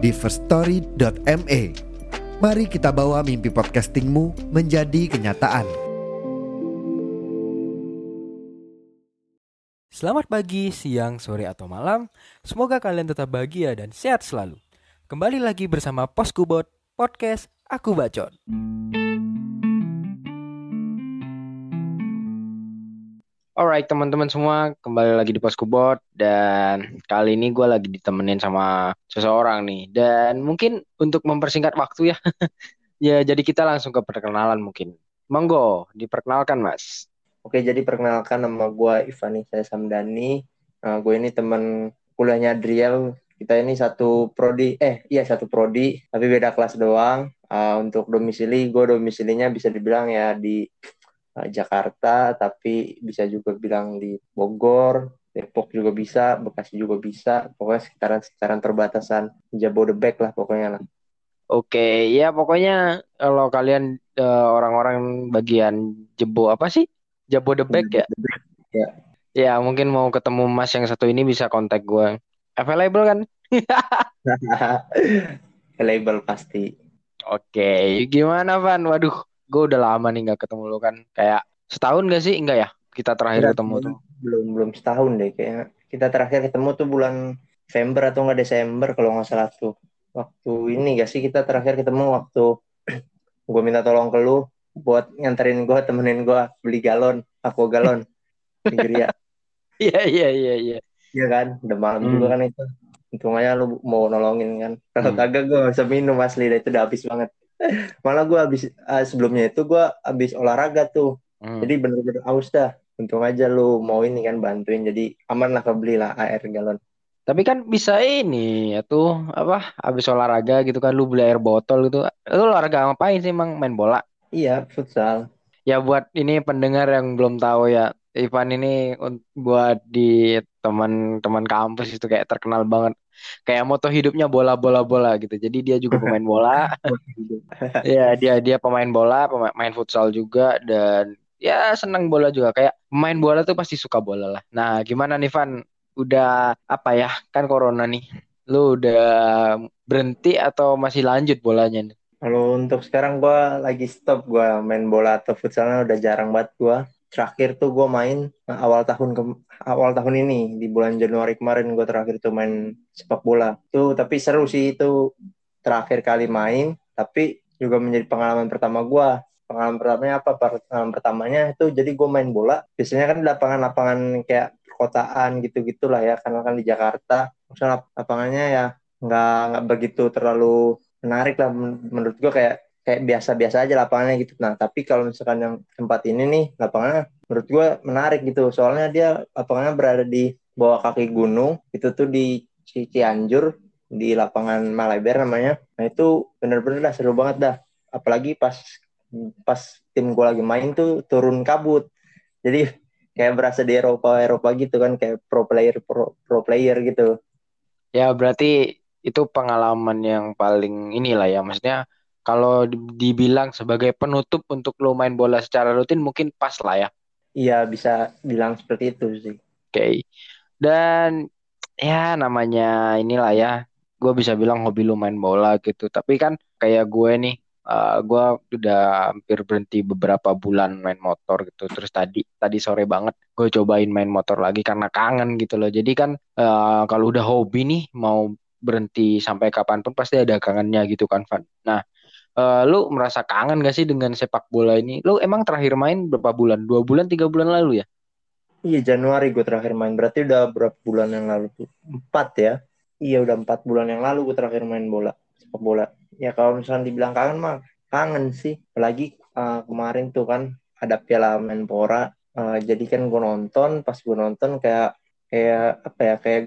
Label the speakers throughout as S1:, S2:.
S1: di firststory.me. Mari kita bawa mimpi podcastingmu menjadi kenyataan.
S2: Selamat pagi, siang, sore, atau malam. Semoga kalian tetap bahagia dan sehat selalu. Kembali lagi bersama Poskubot Podcast Aku Bacot. Alright teman-teman semua kembali lagi di Poskubot dan kali ini gue lagi ditemenin sama seseorang nih dan mungkin untuk mempersingkat waktu ya ya jadi kita langsung ke perkenalan mungkin monggo diperkenalkan mas
S3: Oke, jadi perkenalkan nama gue Ivani saya Samdani. Uh, gue ini teman kuliahnya Adriel. Kita ini satu prodi, eh iya satu prodi, tapi beda kelas doang. Uh, untuk domisili, gue domisilinya bisa dibilang ya di Jakarta, tapi bisa juga bilang di Bogor, Depok juga bisa, Bekasi juga bisa. Pokoknya sekitaran-sekitaran perbatasan Jabodebek lah pokoknya lah.
S2: Oke ya pokoknya kalau kalian eh, orang-orang bagian jebo apa sih Jabodebek ya
S3: Ya,
S2: ya mungkin mau ketemu mas yang satu ini bisa kontak gue available kan
S3: label pasti.
S2: Oke, gimana Van? Waduh, gue udah lama nih nggak ketemu lu kan. Kayak setahun gak sih? Enggak ya? Kita terakhir ketemu
S3: belum,
S2: tuh.
S3: belum belum setahun deh kayaknya. Kita terakhir ketemu tuh bulan November atau enggak Desember kalau nggak salah tuh. Waktu ini gak sih kita terakhir ketemu waktu gue minta tolong ke lu buat nganterin gue temenin gue beli galon, aku galon. di Geria.
S2: Iya, iya, iya, iya.
S3: Iya kan, udah malam
S2: Hmm.
S3: juga kan itu. Untung aja lu mau nolongin kan. Kalau
S2: Hmm.
S3: kagak gue gak bisa minum asli, itu udah habis banget. Malah gue habis eh, sebelumnya itu gue habis olahraga tuh.
S2: Hmm.
S3: Jadi bener-bener aus dah. Untung aja lu mau ini kan bantuin. Jadi aman lah kebeli lah air galon.
S2: Tapi kan bisa ini ya tuh apa? Habis olahraga gitu kan lu beli air botol gitu. Lu olahraga ngapain sih emang main bola?
S3: Iya, futsal.
S2: Ya buat ini pendengar yang belum tahu ya, Ivan ini buat di teman-teman kampus itu kayak terkenal banget. Kayak moto hidupnya bola bola bola gitu. Jadi dia juga pemain bola. Ya, dia dia pemain bola, pemain main futsal juga dan ya senang bola juga. Kayak pemain bola tuh pasti suka bola lah. Nah, gimana nih Van? Udah apa ya? Kan corona nih. Lu udah berhenti atau masih lanjut bolanya nih?
S3: Kalau untuk sekarang gue lagi stop gue main bola atau futsalnya udah jarang banget gue. Terakhir tuh gue main eh, awal tahun ke awal tahun ini di bulan Januari kemarin gue terakhir tuh main sepak bola. Tuh tapi seru sih itu terakhir kali main. Tapi juga menjadi pengalaman pertama gue. Pengalaman pertamanya apa? Pengalaman pertamanya itu jadi gue main bola. Biasanya kan lapangan-lapangan kayak perkotaan gitu-gitulah ya. Karena kan di Jakarta. Lap- lapangannya ya nggak nggak begitu terlalu menarik lah men- menurut gue kayak kayak biasa-biasa aja lapangannya gitu. Nah tapi kalau misalkan yang tempat ini nih lapangannya menurut gue menarik gitu. Soalnya dia lapangannya berada di bawah kaki gunung. Itu tuh di Ci- Cianjur di lapangan Malabar namanya. Nah itu bener-bener dah seru banget dah. Apalagi pas pas tim gue lagi main tuh turun kabut. Jadi kayak berasa di Eropa Eropa gitu kan kayak pro player pro, pro player gitu.
S2: Ya berarti itu pengalaman yang paling inilah ya maksudnya kalau di- dibilang sebagai penutup untuk lo main bola secara rutin mungkin pas lah ya.
S3: Iya bisa bilang seperti itu sih.
S2: Oke. Dan ya namanya inilah ya. Gue bisa bilang hobi lu main bola gitu. Tapi kan kayak gue nih eh, gue udah hampir berhenti beberapa bulan main motor gitu. Terus tadi tadi sore banget gue cobain main motor lagi karena kangen gitu loh. Jadi kan eh, kalau udah hobi nih mau berhenti sampai kapan pun pasti ada kangennya gitu kan Van. Nah, eh, lu merasa kangen gak sih dengan sepak bola ini? Lu emang terakhir main berapa bulan? Dua bulan, tiga bulan lalu ya?
S3: Iya Januari gue terakhir main. Berarti udah berapa bulan yang lalu tuh? Empat ya? Iya udah empat bulan yang lalu gue terakhir main bola. Sepak bola. Ya kalau misalnya dibilang kangen mah kangen sih. Apalagi uh, kemarin tuh kan ada Piala Menpora. Uh, jadi kan gue nonton. Pas gue nonton kayak kayak apa ya kayak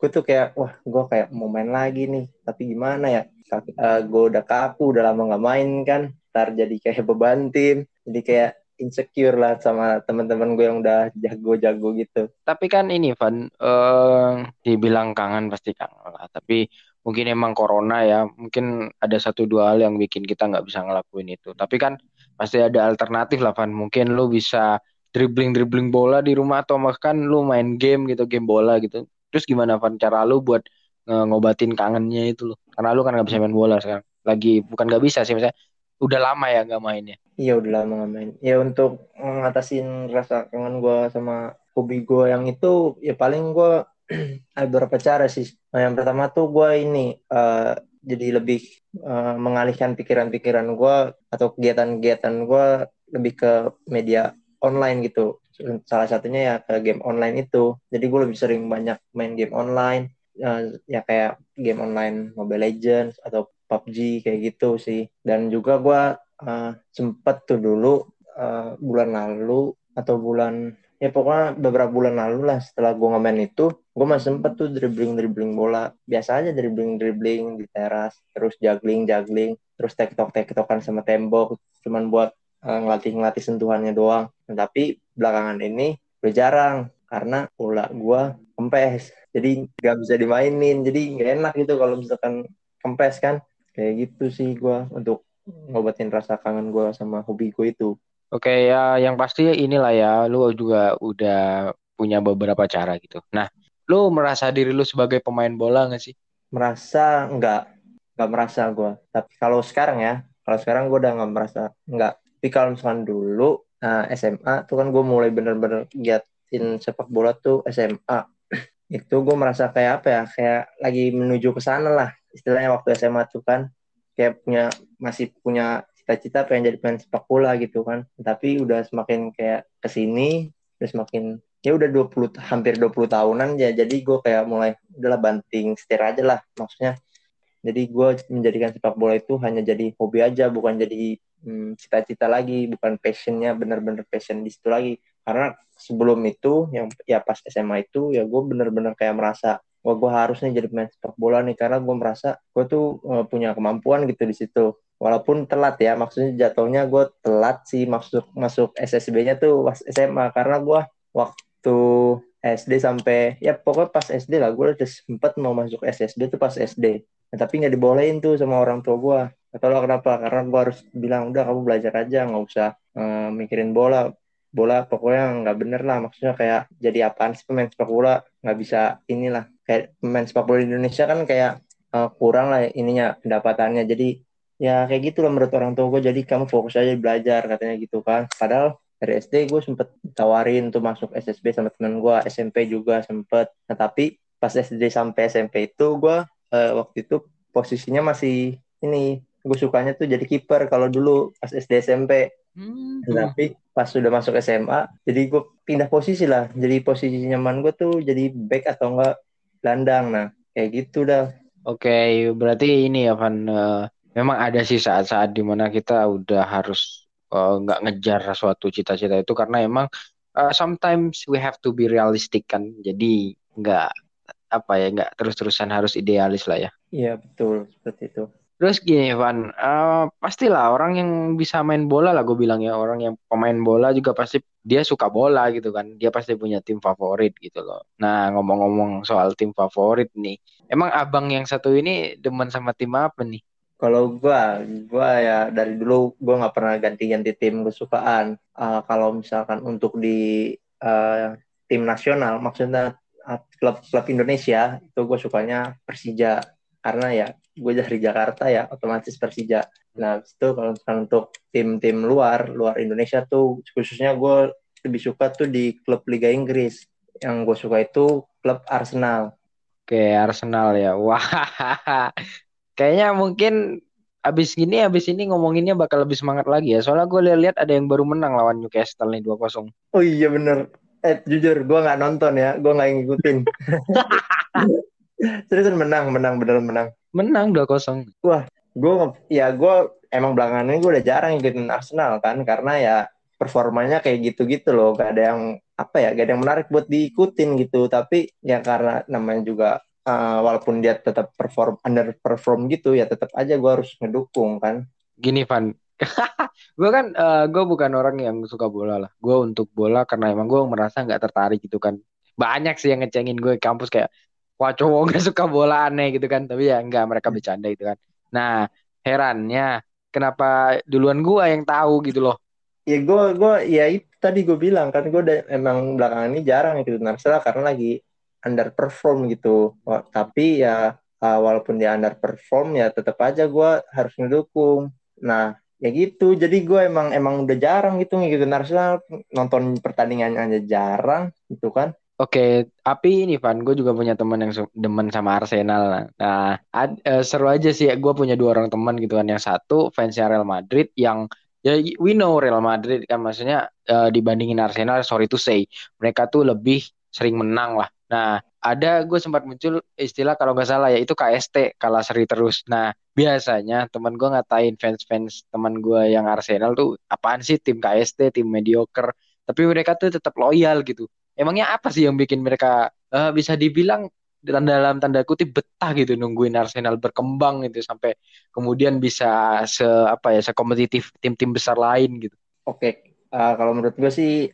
S3: gue tuh kayak wah gue kayak mau main lagi nih tapi gimana ya uh, gue udah kaku udah lama nggak main kan ntar jadi kayak beban tim jadi kayak insecure lah sama teman-teman gue yang udah jago-jago gitu.
S2: Tapi kan ini Van, uh, dibilang kangen pasti kangen lah. Tapi mungkin emang corona ya, mungkin ada satu dua hal yang bikin kita nggak bisa ngelakuin itu. Tapi kan pasti ada alternatif lah Van. Mungkin lu bisa dribbling-dribbling bola di rumah atau bahkan lu main game gitu, game bola gitu. Terus gimana Van cara lu buat ngobatin kangennya itu loh? Karena lu kan nggak bisa main bola sekarang. Lagi bukan nggak bisa sih, misalnya udah lama ya nggak mainnya?
S3: Iya udah lama nggak main. Ya untuk ngatasin rasa kangen gue sama hobi gue yang itu ya paling gue ada beberapa cara sih. Nah, yang pertama tuh gue ini uh, jadi lebih uh, mengalihkan pikiran-pikiran gue atau kegiatan-kegiatan gue lebih ke media online gitu. Salah satunya ya ke game online itu. Jadi gue lebih sering banyak main game online. Uh, ya kayak game online Mobile Legends atau PUBG kayak gitu sih. Dan juga gue uh, sempet tuh dulu uh, bulan lalu atau bulan ya pokoknya beberapa bulan lalu lah setelah gue ngamen itu gue masih sempet tuh dribbling dribbling bola. Biasa aja dribbling dribbling di teras terus juggling juggling terus tektok tektokan sama tembok cuman buat uh, ngelatih ngelatih sentuhannya doang. Nah, tapi belakangan ini udah jarang karena bola gue kempes. Jadi nggak bisa dimainin. Jadi nggak enak gitu kalau misalkan kempes kan. Kayak gitu sih gue untuk ngobatin rasa kangen gue sama hobi gue itu.
S2: Oke ya yang pasti inilah ya lu juga udah punya beberapa cara gitu. Nah lu merasa diri lu sebagai pemain bola gak sih?
S3: Merasa enggak enggak merasa gue tapi kalau sekarang ya kalau sekarang gue udah nggak merasa enggak tapi kalau misalkan dulu nah, SMA tuh kan gue mulai bener-bener giatin sepak bola tuh SMA itu gue merasa kayak apa ya kayak lagi menuju ke sana lah istilahnya waktu SMA tuh kan. Kayak punya masih punya cita-cita pengen jadi pemain sepak bola gitu kan. Tapi udah semakin kayak ke sini udah semakin ya udah 20 hampir 20 tahunan ya. Jadi gue kayak mulai udahlah banting setir aja lah maksudnya. Jadi gue menjadikan sepak bola itu hanya jadi hobi aja bukan jadi hmm, cita-cita hmm, lagi bukan passionnya bener-bener passion di situ lagi karena sebelum itu yang ya pas SMA itu ya gue bener-bener kayak merasa wah gue harusnya jadi pemain sepak bola nih. Karena gue merasa gue tuh uh, punya kemampuan gitu di situ. Walaupun telat ya maksudnya jatuhnya gue telat sih masuk masuk SSB-nya tuh pas SMA karena gue waktu SD sampai ya pokoknya pas SD lah gue udah sempet mau masuk SSB tuh pas SD nah, tapi nggak dibolehin tuh sama orang tua gue atau lo kenapa karena gue harus bilang udah kamu belajar aja nggak usah uh, mikirin bola bola pokoknya nggak bener lah. Maksudnya kayak jadi apaan sih pemain sepak bola? Nggak bisa inilah. Kayak pemain sepak bola di Indonesia kan kayak uh, kurang lah ininya pendapatannya. Jadi ya kayak gitu lah menurut orang tua gue jadi kamu fokus aja belajar katanya gitu kan. Padahal dari SD gue sempet tawarin tuh masuk SSB sama temen gue SMP juga sempet. Nah tapi pas SD sampai SMP itu gue uh, waktu itu posisinya masih ini. Gue sukanya tuh jadi kiper kalau dulu pas SD SMP hmm. tapi pas sudah masuk SMA jadi gue pindah posisi lah. Jadi posisi nyaman gue tuh jadi back atau enggak gelandang nah kayak gitu dah.
S2: Oke okay, berarti ini ya Van uh, memang ada sih saat-saat di mana kita udah harus uh, nggak ngejar suatu cita-cita itu karena emang uh, sometimes we have to be realistic kan. Jadi nggak apa ya nggak terus-terusan harus idealis lah ya.
S3: Iya betul. Seperti itu
S2: Terus gini, Van, uh, pastilah orang yang bisa main bola lah, gue bilang ya, orang yang pemain bola juga pasti dia suka bola gitu kan, dia pasti punya tim favorit gitu loh. Nah, ngomong-ngomong soal tim favorit nih, emang abang yang satu ini demen sama tim apa nih?
S3: Kalau gue, gue ya dari dulu gue nggak pernah ganti-ganti tim kesukaan. Uh, kalau misalkan untuk di uh, tim nasional, maksudnya klub klub Indonesia itu gue sukanya Persija karena ya gue dari Jakarta ya otomatis Persija. Nah itu kalau misalkan untuk tim-tim luar luar Indonesia tuh khususnya gue lebih suka tuh di klub Liga Inggris. Yang gue suka itu klub Arsenal.
S2: Oke Arsenal ya. Wah kayaknya mungkin abis gini abis ini ngomonginnya bakal lebih semangat lagi ya. Soalnya gue lihat ada yang baru menang lawan Newcastle nih 2-0
S3: oh iya bener. Eh jujur gue nggak nonton ya. Gue nggak ngikutin Seriusan menang, menang, beneran menang.
S2: Menang 2-0.
S3: Wah, gue ya gue emang belakangan ini gue udah jarang ngikutin Arsenal kan karena ya performanya kayak gitu-gitu loh, gak ada yang apa ya, gak ada yang menarik buat diikutin gitu. Tapi ya karena namanya juga uh, walaupun dia tetap perform underperform gitu ya tetap aja gue harus ngedukung kan
S2: gini Van gue kan uh, gue bukan orang yang suka bola lah gue untuk bola karena emang gue merasa nggak tertarik gitu kan banyak sih yang ngecengin gue kampus kayak wah cowok gak suka bola aneh gitu kan tapi ya enggak mereka bercanda gitu kan. Nah herannya kenapa duluan gue yang tahu gitu loh.
S3: Ya gue gue ya itu tadi gue bilang kan gue udah emang belakangan ini jarang gitu Narsela karena lagi underperform gitu. Tapi ya uh, walaupun dia underperform ya tetap aja gue harus ngedukung. Nah ya gitu jadi gue emang emang udah jarang gitu ngikutin Arsenal. Nonton pertandingan aja jarang gitu kan
S2: Oke, tapi ini Van, gue juga punya teman yang demen sama Arsenal. Nah, ad, uh, seru aja sih. Gue punya dua orang teman gitu kan. Yang satu fansnya Real Madrid, yang ya we know Real Madrid kan maksudnya uh, dibandingin Arsenal, sorry to say, mereka tuh lebih sering menang lah. Nah, ada gue sempat muncul istilah kalau nggak salah ya itu KST kalah seri terus. Nah biasanya teman gue ngatain fans-fans teman gue yang Arsenal tuh apaan sih tim KST tim mediocre. Tapi mereka tuh tetap loyal gitu. Emangnya apa sih yang bikin mereka uh, bisa dibilang dalam dalam tanda kutip betah gitu nungguin Arsenal berkembang gitu sampai kemudian bisa se apa ya sekompetitif tim-tim besar lain gitu.
S3: Oke, uh, kalau menurut gue sih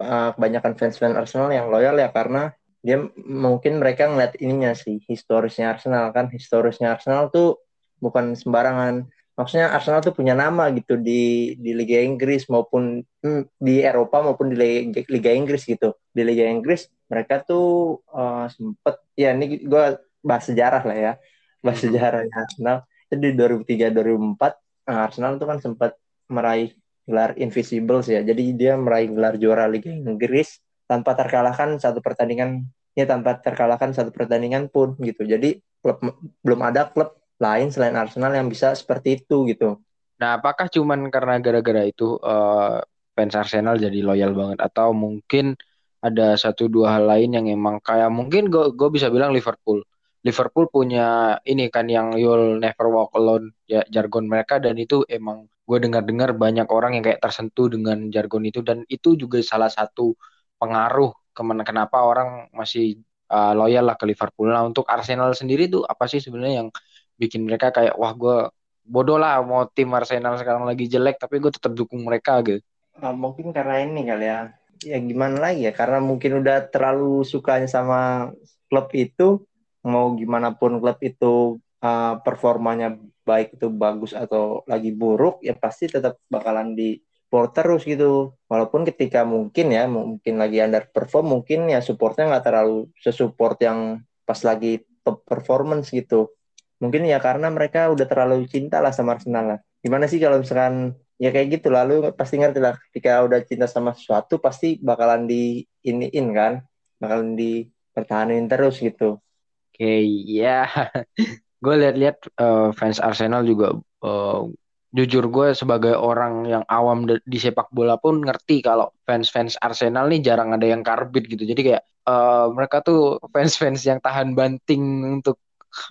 S3: uh, kebanyakan fans-fans Arsenal yang loyal ya karena dia mungkin mereka ngeliat ininya sih historisnya Arsenal kan historisnya Arsenal tuh bukan sembarangan maksudnya Arsenal tuh punya nama gitu di di Liga Inggris maupun hmm, di Eropa maupun di Liga, Liga Inggris gitu di Liga Inggris mereka tuh uh, sempet ya ini gue bahas sejarah lah ya bahas hmm. sejarahnya Arsenal itu di 2003 2004 nah Arsenal tuh kan sempat meraih gelar Invisibles ya jadi dia meraih gelar juara Liga Inggris tanpa terkalahkan satu pertandingan ya tanpa terkalahkan satu pertandingan pun gitu. Jadi klub belum ada klub lain selain Arsenal yang bisa seperti itu gitu.
S2: Nah, apakah cuman karena gara-gara itu uh, fans Arsenal jadi loyal banget atau mungkin ada satu dua hal lain yang emang kayak mungkin gue bisa bilang Liverpool. Liverpool punya ini kan yang you'll never walk alone ya jargon mereka dan itu emang gue dengar-dengar banyak orang yang kayak tersentuh dengan jargon itu dan itu juga salah satu pengaruh kenapa orang masih uh, loyal lah ke Liverpool. Nah untuk Arsenal sendiri tuh apa sih sebenarnya yang bikin mereka kayak wah gue bodoh lah mau tim Arsenal sekarang lagi jelek tapi gue tetap dukung mereka gitu.
S3: Uh, mungkin karena ini kali ya. Ya gimana lagi ya karena mungkin udah terlalu sukanya sama klub itu mau gimana pun klub itu uh, performanya baik itu bagus atau lagi buruk ya pasti tetap bakalan di support terus gitu walaupun ketika mungkin ya mungkin lagi underperform mungkin ya supportnya nggak terlalu sesupport yang pas lagi top performance gitu mungkin ya karena mereka udah terlalu cinta lah sama Arsenal lah gimana sih kalau misalkan ya kayak gitu lalu pasti ngerti lah ketika udah cinta sama sesuatu pasti bakalan di iniin kan bakalan dipertahanin terus gitu
S2: oke okay, ya yeah. gue lihat-lihat uh, fans Arsenal juga uh, jujur gue sebagai orang yang awam di sepak bola pun ngerti kalau fans-fans Arsenal nih jarang ada yang karbit gitu. Jadi kayak uh, mereka tuh fans-fans yang tahan banting untuk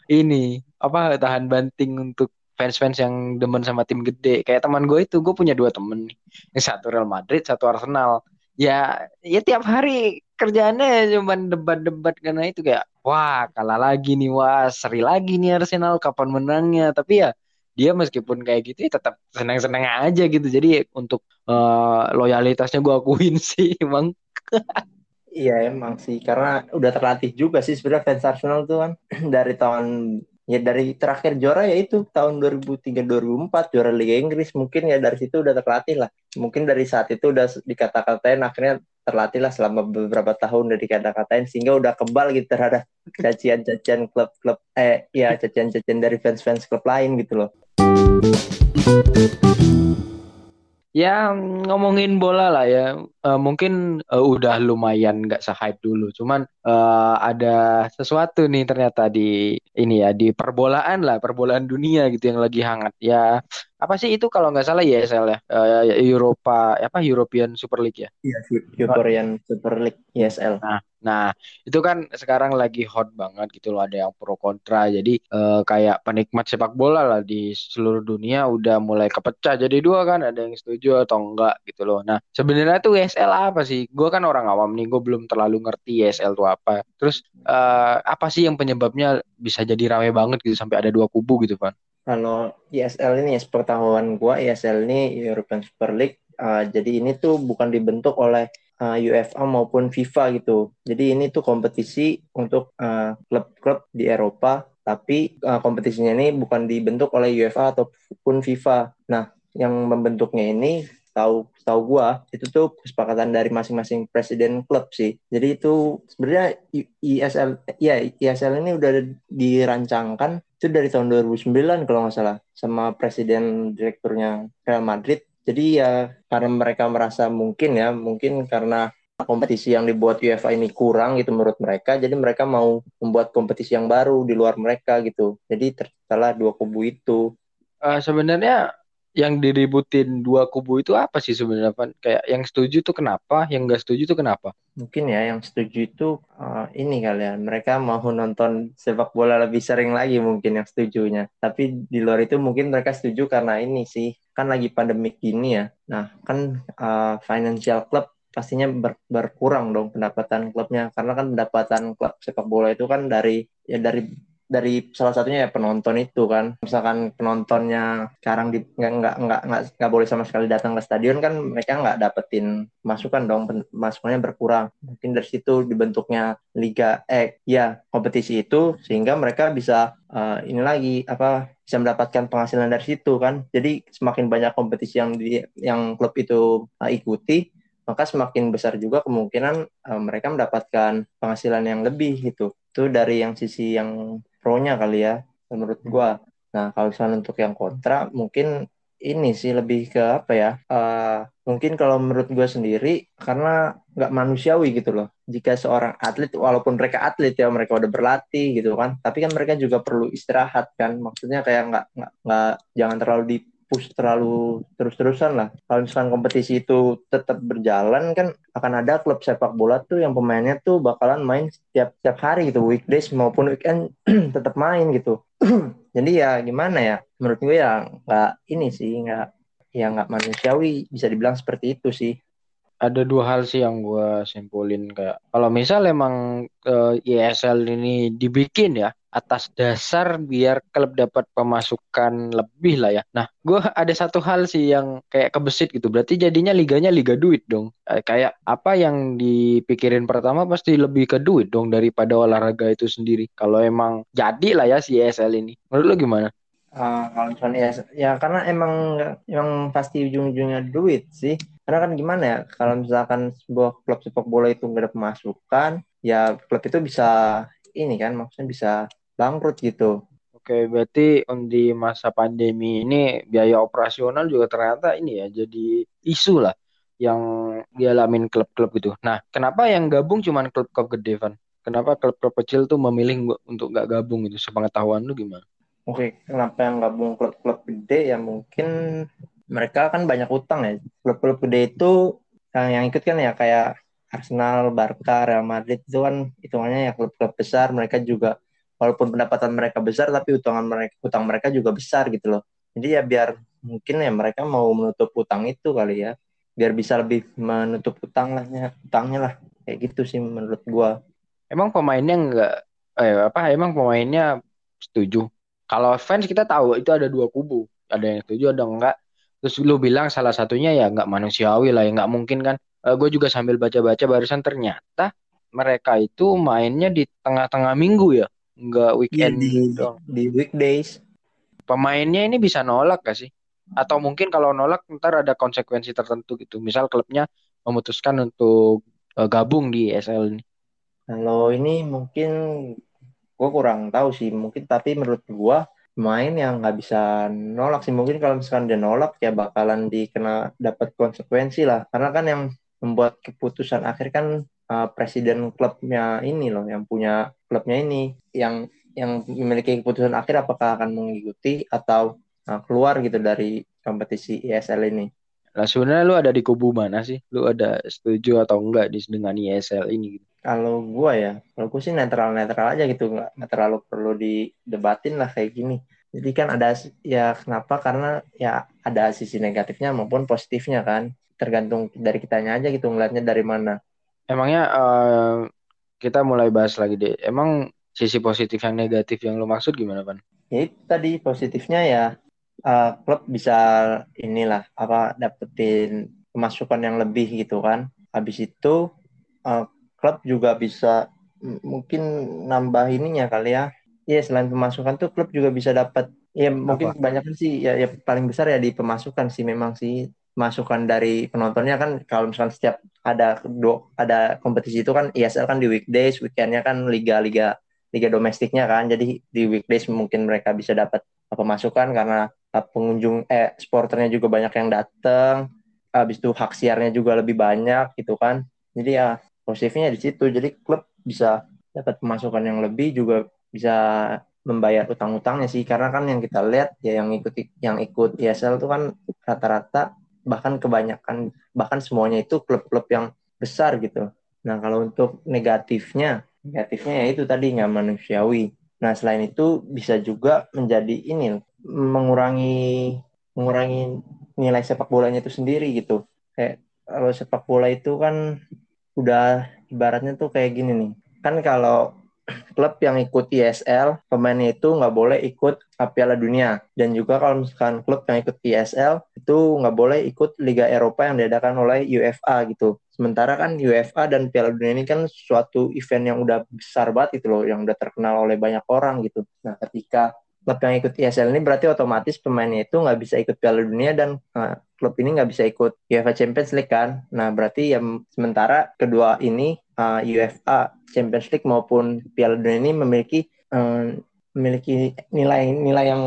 S2: ini apa tahan banting untuk fans-fans yang demen sama tim gede. Kayak teman gue itu, gue punya dua temen. Yang satu Real Madrid, satu Arsenal. Ya, ya tiap hari kerjaannya cuma debat-debat karena itu kayak wah kalah lagi nih, wah seri lagi nih Arsenal kapan menangnya. Tapi ya dia meskipun kayak gitu ya tetap senang-senang aja gitu jadi untuk uh, loyalitasnya gue akuin sih emang
S3: iya emang sih karena udah terlatih juga sih sebenarnya fans Arsenal tuh kan dari tahun ya dari terakhir juara ya itu tahun 2003 2004 juara Liga Inggris. Mungkin ya dari situ udah terlatih lah. Mungkin dari saat itu udah dikata-katain akhirnya terlatih lah selama beberapa tahun udah dikata-katain sehingga udah kebal gitu terhadap cacian-cacian klub-klub eh ya cacian-cacian dari fans-fans klub lain gitu loh
S2: Ya ngomongin bola lah ya, uh, mungkin uh, udah lumayan nggak se-hype dulu. Cuman uh, ada sesuatu nih ternyata di ini ya di perbolaan lah, perbolaan dunia gitu yang lagi hangat. Ya apa sih itu kalau nggak salah ya ESL ya, uh, Eropa apa European Super League ya?
S3: Iya European Super League ESL.
S2: Nah, Nah, itu kan sekarang lagi hot banget gitu loh, ada yang pro kontra. Jadi eh, kayak penikmat sepak bola lah di seluruh dunia udah mulai kepecah jadi dua kan, ada yang setuju atau enggak gitu loh. Nah, sebenarnya tuh ESL apa sih? Gue kan orang awam nih, gue belum terlalu ngerti ESL itu apa. Terus eh, apa sih yang penyebabnya bisa jadi rame banget gitu sampai ada dua kubu gitu, Pan?
S3: Kalau ESL ini, sepengetahuan gua, ESL ini European Super League. Uh, jadi ini tuh bukan dibentuk oleh uh, UEFA maupun FIFA gitu. Jadi ini tuh kompetisi untuk uh, klub-klub di Eropa, tapi uh, kompetisinya ini bukan dibentuk oleh UEFA ataupun FIFA. Nah, yang membentuknya ini tahu tahu gua itu tuh kesepakatan dari masing-masing presiden klub sih. Jadi itu sebenarnya ISL ya ISL ini udah dirancangkan itu dari tahun 2009 kalau nggak salah sama presiden direkturnya Real Madrid jadi ya karena mereka merasa mungkin ya, mungkin karena kompetisi yang dibuat UEFA ini kurang gitu menurut mereka, jadi mereka mau membuat kompetisi yang baru di luar mereka gitu. Jadi terciptalah dua kubu itu.
S2: Uh, sebenarnya yang diributin dua kubu itu apa sih sebenarnya Pan? Kayak yang setuju tuh kenapa, yang nggak setuju tuh kenapa?
S3: Mungkin ya yang setuju itu uh, ini kalian mereka mau nonton sepak bola lebih sering lagi mungkin yang setujunya. Tapi di luar itu mungkin mereka setuju karena ini sih kan lagi pandemi gini ya. Nah kan uh, financial club pastinya ber, berkurang dong pendapatan klubnya karena kan pendapatan klub sepak bola itu kan dari ya dari dari salah satunya ya penonton itu kan. Misalkan penontonnya sekarang di nggak nggak nggak nggak boleh sama sekali datang ke stadion kan mereka nggak dapetin masukan dong masukannya berkurang. Mungkin dari situ dibentuknya liga eh ya kompetisi itu sehingga mereka bisa uh, ini lagi apa bisa mendapatkan penghasilan dari situ kan. Jadi semakin banyak kompetisi yang di yang klub itu uh, ikuti maka semakin besar juga kemungkinan uh, mereka mendapatkan penghasilan yang lebih gitu. Itu dari yang sisi yang pro-nya kali ya menurut hmm. gua. Nah, kalau misalnya untuk yang kontra mungkin ini sih lebih ke apa ya? Uh, mungkin kalau menurut gue sendiri karena nggak manusiawi gitu loh. Jika seorang atlet, walaupun mereka atlet ya mereka udah berlatih gitu kan, tapi kan mereka juga perlu istirahat kan. Maksudnya kayak nggak nggak nggak jangan terlalu di push terlalu terus-terusan lah. Kalau misalkan kompetisi itu tetap berjalan kan akan ada klub sepak bola tuh yang pemainnya tuh bakalan main setiap setiap hari gitu, weekdays maupun weekend tetap main gitu. Jadi ya gimana ya? Menurut gue ya nggak ini sih nggak ya nggak manusiawi bisa dibilang seperti itu sih
S2: ada dua hal sih yang gue simpulin kayak kalau misal emang uh, eh, ESL ini dibikin ya atas dasar biar klub dapat pemasukan lebih lah ya. Nah, gue ada satu hal sih yang kayak kebesit gitu. Berarti jadinya liganya liga duit dong. Eh, kayak apa yang dipikirin pertama pasti lebih ke duit dong daripada olahraga itu sendiri. Kalau emang jadi lah ya si ESL ini. Menurut lo gimana?
S3: Uh, kalau misalnya ya, ya karena emang yang pasti ujung-ujungnya duit sih karena kan gimana ya kalau misalkan sebuah klub sepak bola itu nggak ada pemasukan ya klub itu bisa ini kan maksudnya bisa bangkrut gitu
S2: Oke, berarti di masa pandemi ini biaya operasional juga ternyata ini ya jadi isu lah yang dialamin klub-klub gitu. Nah, kenapa yang gabung cuma klub-klub gede, Van? Kenapa klub-klub kecil tuh memilih untuk nggak gabung itu? Sepengetahuan lu gimana?
S3: Oke, kenapa yang gabung klub-klub gede ya mungkin mereka kan banyak utang ya. Klub-klub gede itu yang, yang ikut kan ya kayak Arsenal, Barca, Real Madrid itu kan hitungannya ya klub-klub besar. Mereka juga walaupun pendapatan mereka besar tapi utangan mereka utang mereka juga besar gitu loh. Jadi ya biar mungkin ya mereka mau menutup utang itu kali ya. Biar bisa lebih menutup utang lah, utangnya lah. Kayak gitu sih menurut gua.
S2: Emang pemainnya enggak eh apa emang pemainnya setuju. Kalau fans kita tahu itu ada dua kubu. Ada yang setuju ada enggak terus lu bilang salah satunya ya nggak manusiawi lah ya nggak mungkin kan uh, eh, gue juga sambil baca-baca barusan ternyata mereka itu mainnya di tengah-tengah minggu ya nggak weekend
S3: ya, di, dong. di weekdays.
S2: Pemainnya ini bisa nolak gak sih? Atau mungkin kalau nolak ntar ada konsekuensi tertentu gitu. Misal klubnya memutuskan untuk uh, gabung di SL ini.
S3: Kalau ini mungkin gue kurang tahu sih. Mungkin tapi menurut gue pemain yang nggak bisa nolak sih. Mungkin kalau misalkan dia nolak ya bakalan dikena dapat konsekuensi lah. Karena kan yang membuat keputusan akhir kan uh, presiden klubnya ini loh yang punya klubnya ini yang yang memiliki keputusan akhir apakah akan mengikuti atau uh, keluar gitu dari kompetisi ESL ini.
S2: Nah sebenarnya lu ada di kubu mana sih? Lu ada setuju atau enggak di dengan ESL ini?
S3: Kalau gue ya, kalau gue sih netral-netral aja gitu, nggak, nggak terlalu perlu didebatin lah kayak gini. Jadi kan ada ya kenapa? Karena ya ada sisi negatifnya maupun positifnya kan, tergantung dari kitanya aja gitu ngeliatnya dari mana.
S2: Emangnya uh, kita mulai bahas lagi deh. Emang sisi positif yang negatif yang lo maksud gimana, Pan?
S3: Ya itu tadi positifnya ya uh, klub bisa inilah apa dapetin pemasukan yang lebih gitu kan. Habis itu uh, klub juga bisa mungkin nambah ininya kali ya. Iya selain pemasukan tuh klub juga bisa dapat ya mungkin Apa? kebanyakan sih ya, ya paling besar ya di pemasukan sih memang sih masukan dari penontonnya kan kalau misalkan setiap ada ada kompetisi itu kan ISL kan di weekdays, weekendnya kan liga-liga liga domestiknya kan. Jadi di weekdays mungkin mereka bisa dapat pemasukan karena pengunjung eh sporternya juga banyak yang datang. Habis itu hak siarnya juga lebih banyak gitu kan. Jadi ya positifnya di situ jadi klub bisa dapat pemasukan yang lebih juga bisa membayar utang-utangnya sih karena kan yang kita lihat ya yang ikut yang ikut ESL itu kan rata-rata bahkan kebanyakan bahkan semuanya itu klub-klub yang besar gitu. Nah kalau untuk negatifnya negatifnya ya itu tadi nggak manusiawi. Nah selain itu bisa juga menjadi ini mengurangi mengurangi nilai sepak bolanya itu sendiri gitu. Kayak kalau sepak bola itu kan udah ibaratnya tuh kayak gini nih. Kan kalau klub yang ikut ISL, pemainnya itu nggak boleh ikut Piala Dunia. Dan juga kalau misalkan klub yang ikut ISL, itu nggak boleh ikut Liga Eropa yang diadakan oleh UEFA gitu. Sementara kan UEFA dan Piala Dunia ini kan suatu event yang udah besar banget itu loh, yang udah terkenal oleh banyak orang gitu. Nah ketika klub yang ikut ISL ini berarti otomatis pemainnya itu nggak bisa ikut Piala Dunia dan uh, klub ini nggak bisa ikut UEFA Champions League kan. Nah berarti yang sementara kedua ini uh, UEFA Champions League maupun Piala Dunia ini memiliki uh, memiliki nilai-nilai yang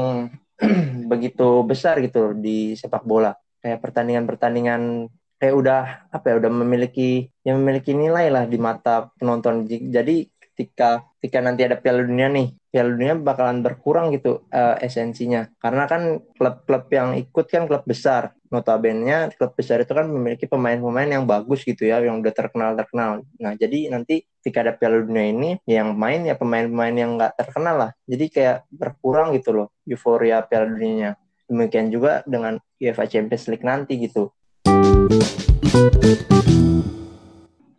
S3: begitu besar gitu di sepak bola. Kayak pertandingan-pertandingan kayak udah apa ya udah memiliki yang memiliki nilai lah di mata penonton. Jadi ketika ketika nanti ada Piala Dunia nih, Piala Dunia bakalan berkurang gitu uh, esensinya. Karena kan klub-klub yang ikut kan klub besar. Notabene klub besar itu kan memiliki pemain-pemain yang bagus gitu ya, yang udah terkenal-terkenal. Nah, jadi nanti ketika ada Piala Dunia ini, yang main ya pemain-pemain yang nggak terkenal lah. Jadi kayak berkurang gitu loh euforia Piala Dunianya. Demikian juga dengan UEFA Champions League nanti gitu.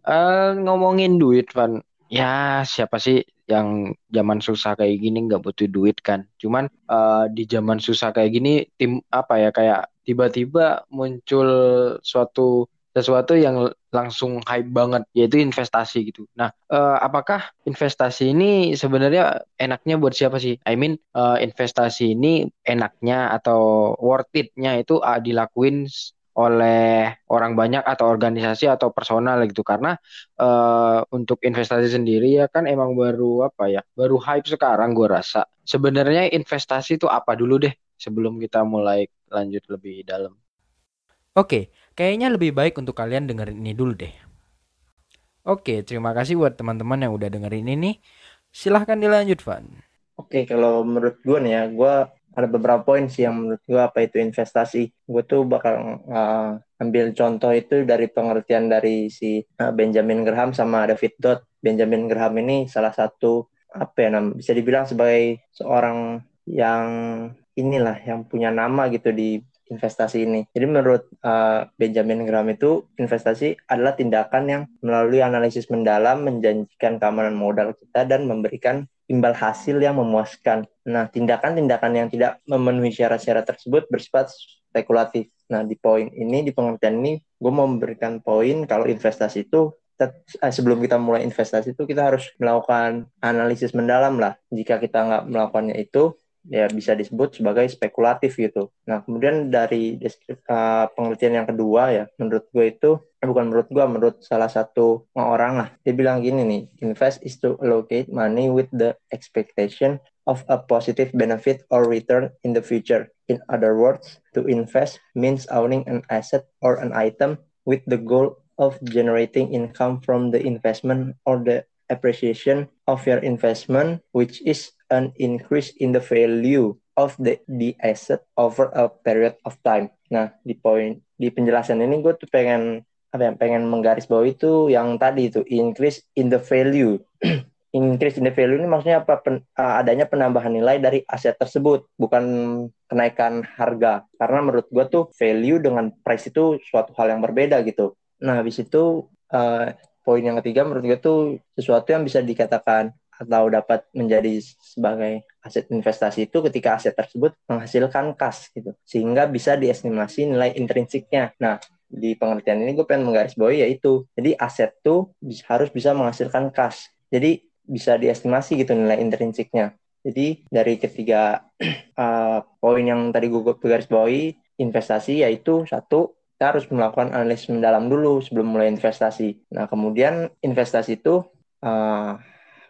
S2: Uh, ngomongin duit, Van ya siapa sih yang zaman susah kayak gini nggak butuh duit kan cuman uh, di zaman susah kayak gini tim apa ya kayak tiba-tiba muncul suatu sesuatu yang langsung hype banget yaitu investasi gitu. Nah, uh, apakah investasi ini sebenarnya enaknya buat siapa sih? I mean uh, investasi ini enaknya atau worth it-nya itu uh, dilakuin oleh orang banyak atau organisasi atau personal gitu karena uh, untuk investasi sendiri ya kan emang baru apa ya baru hype sekarang gue rasa sebenarnya investasi itu apa dulu deh sebelum kita mulai lanjut lebih dalam
S4: Oke, kayaknya lebih baik untuk kalian dengerin ini dulu deh. Oke, terima kasih buat teman-teman yang udah dengerin ini. Silahkan dilanjut, Van.
S3: Oke, kalau menurut gue nih ya, gue ada beberapa poin sih yang menurut gue apa itu investasi. Gue tuh bakal uh, ambil contoh itu dari pengertian dari si uh, Benjamin Graham sama David Dodd. Benjamin Graham ini salah satu apa ya nam bisa dibilang sebagai seorang yang inilah yang punya nama gitu di investasi ini. Jadi menurut uh, Benjamin Graham itu investasi adalah tindakan yang melalui analisis mendalam menjanjikan keamanan modal kita dan memberikan imbal hasil yang memuaskan. Nah, tindakan-tindakan yang tidak memenuhi syarat-syarat tersebut bersifat spekulatif. Nah, di poin ini, di pengertian ini, gue mau memberikan poin kalau investasi itu eh, sebelum kita mulai investasi itu kita harus melakukan analisis mendalam lah. Jika kita nggak melakukannya itu, ya bisa disebut sebagai spekulatif gitu. Nah, kemudian dari uh, pengertian yang kedua ya, menurut gue itu eh, bukan menurut gue, menurut salah satu orang lah. Dia bilang gini nih, invest is to allocate money with the expectation of a positive benefit or return in the future. In other words, to invest means owning an asset or an item with the goal of generating income from the investment or the appreciation of your investment, which is an increase in the value of the, the asset over a period of time. Nah, di poin di penjelasan ini gue tuh pengen apa yang pengen menggarisbawahi itu yang tadi itu increase in the value. increase in the value ini maksudnya apa? Pen, uh, adanya penambahan nilai dari aset tersebut, bukan kenaikan harga. Karena menurut gue tuh value dengan price itu suatu hal yang berbeda gitu. Nah, habis itu uh, poin yang ketiga menurut gue tuh sesuatu yang bisa dikatakan atau dapat menjadi sebagai aset investasi itu ketika aset tersebut menghasilkan kas gitu. Sehingga bisa diestimasi nilai intrinsiknya. Nah di pengertian ini gue pengen menggarisbawahi yaitu jadi aset tuh harus bisa menghasilkan kas. Jadi bisa diestimasi gitu nilai intrinsiknya. Jadi dari ketiga uh, poin yang tadi gue garisbawahi investasi yaitu satu kita harus melakukan analisis mendalam dulu sebelum mulai investasi. Nah, kemudian investasi itu uh,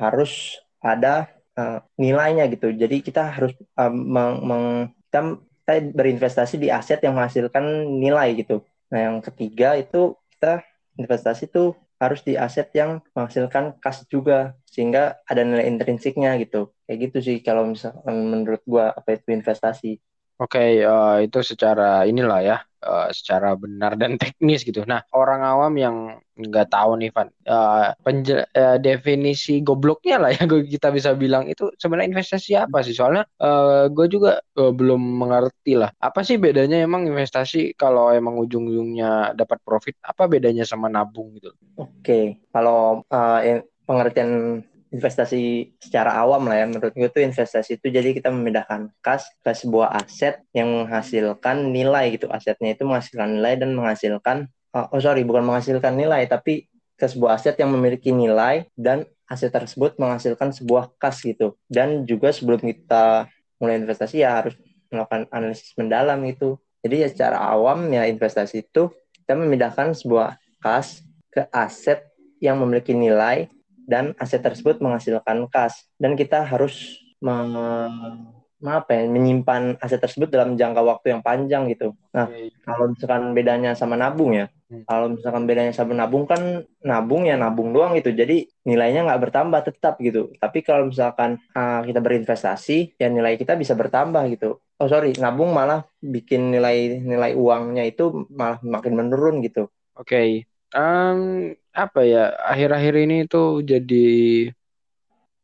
S3: harus ada uh, nilainya gitu. Jadi kita harus uh, meng, meng, kita, kita berinvestasi di aset yang menghasilkan nilai gitu. Nah, yang ketiga itu kita investasi itu harus di aset yang menghasilkan kas juga sehingga ada nilai intrinsiknya gitu. Kayak gitu sih kalau misalkan menurut gua apa itu investasi.
S2: Oke, uh, itu secara inilah ya, uh, secara benar dan teknis gitu. Nah, orang awam yang nggak tahu nih, Van, uh, uh, definisi gobloknya lah ya, kita bisa bilang itu sebenarnya investasi apa sih? Soalnya uh, gue juga uh, belum mengerti lah. Apa sih bedanya emang investasi kalau emang ujung-ujungnya dapat profit? Apa bedanya sama nabung gitu?
S3: Oke, kalau uh, pengertian investasi secara awam lah ya. Menurut gue tuh investasi itu jadi kita memindahkan kas ke sebuah aset yang menghasilkan nilai gitu. Asetnya itu menghasilkan nilai dan menghasilkan uh, oh sorry bukan menghasilkan nilai tapi ke sebuah aset yang memiliki nilai dan aset tersebut menghasilkan sebuah kas gitu. Dan juga sebelum kita mulai investasi ya harus melakukan analisis mendalam gitu. Jadi ya secara awam ya investasi itu kita memindahkan sebuah kas ke aset yang memiliki nilai dan aset tersebut menghasilkan kas dan kita harus apa ya, menyimpan aset tersebut dalam jangka waktu yang panjang gitu. Nah, okay. kalau misalkan bedanya sama nabung ya, hmm. kalau misalkan bedanya sama nabung kan nabung ya nabung doang gitu, jadi nilainya nggak bertambah tetap gitu. Tapi kalau misalkan uh, kita berinvestasi, ya nilai kita bisa bertambah gitu. Oh sorry, nabung malah bikin nilai nilai uangnya itu malah makin menurun gitu.
S2: Oke, okay. Um, apa ya akhir-akhir ini tuh jadi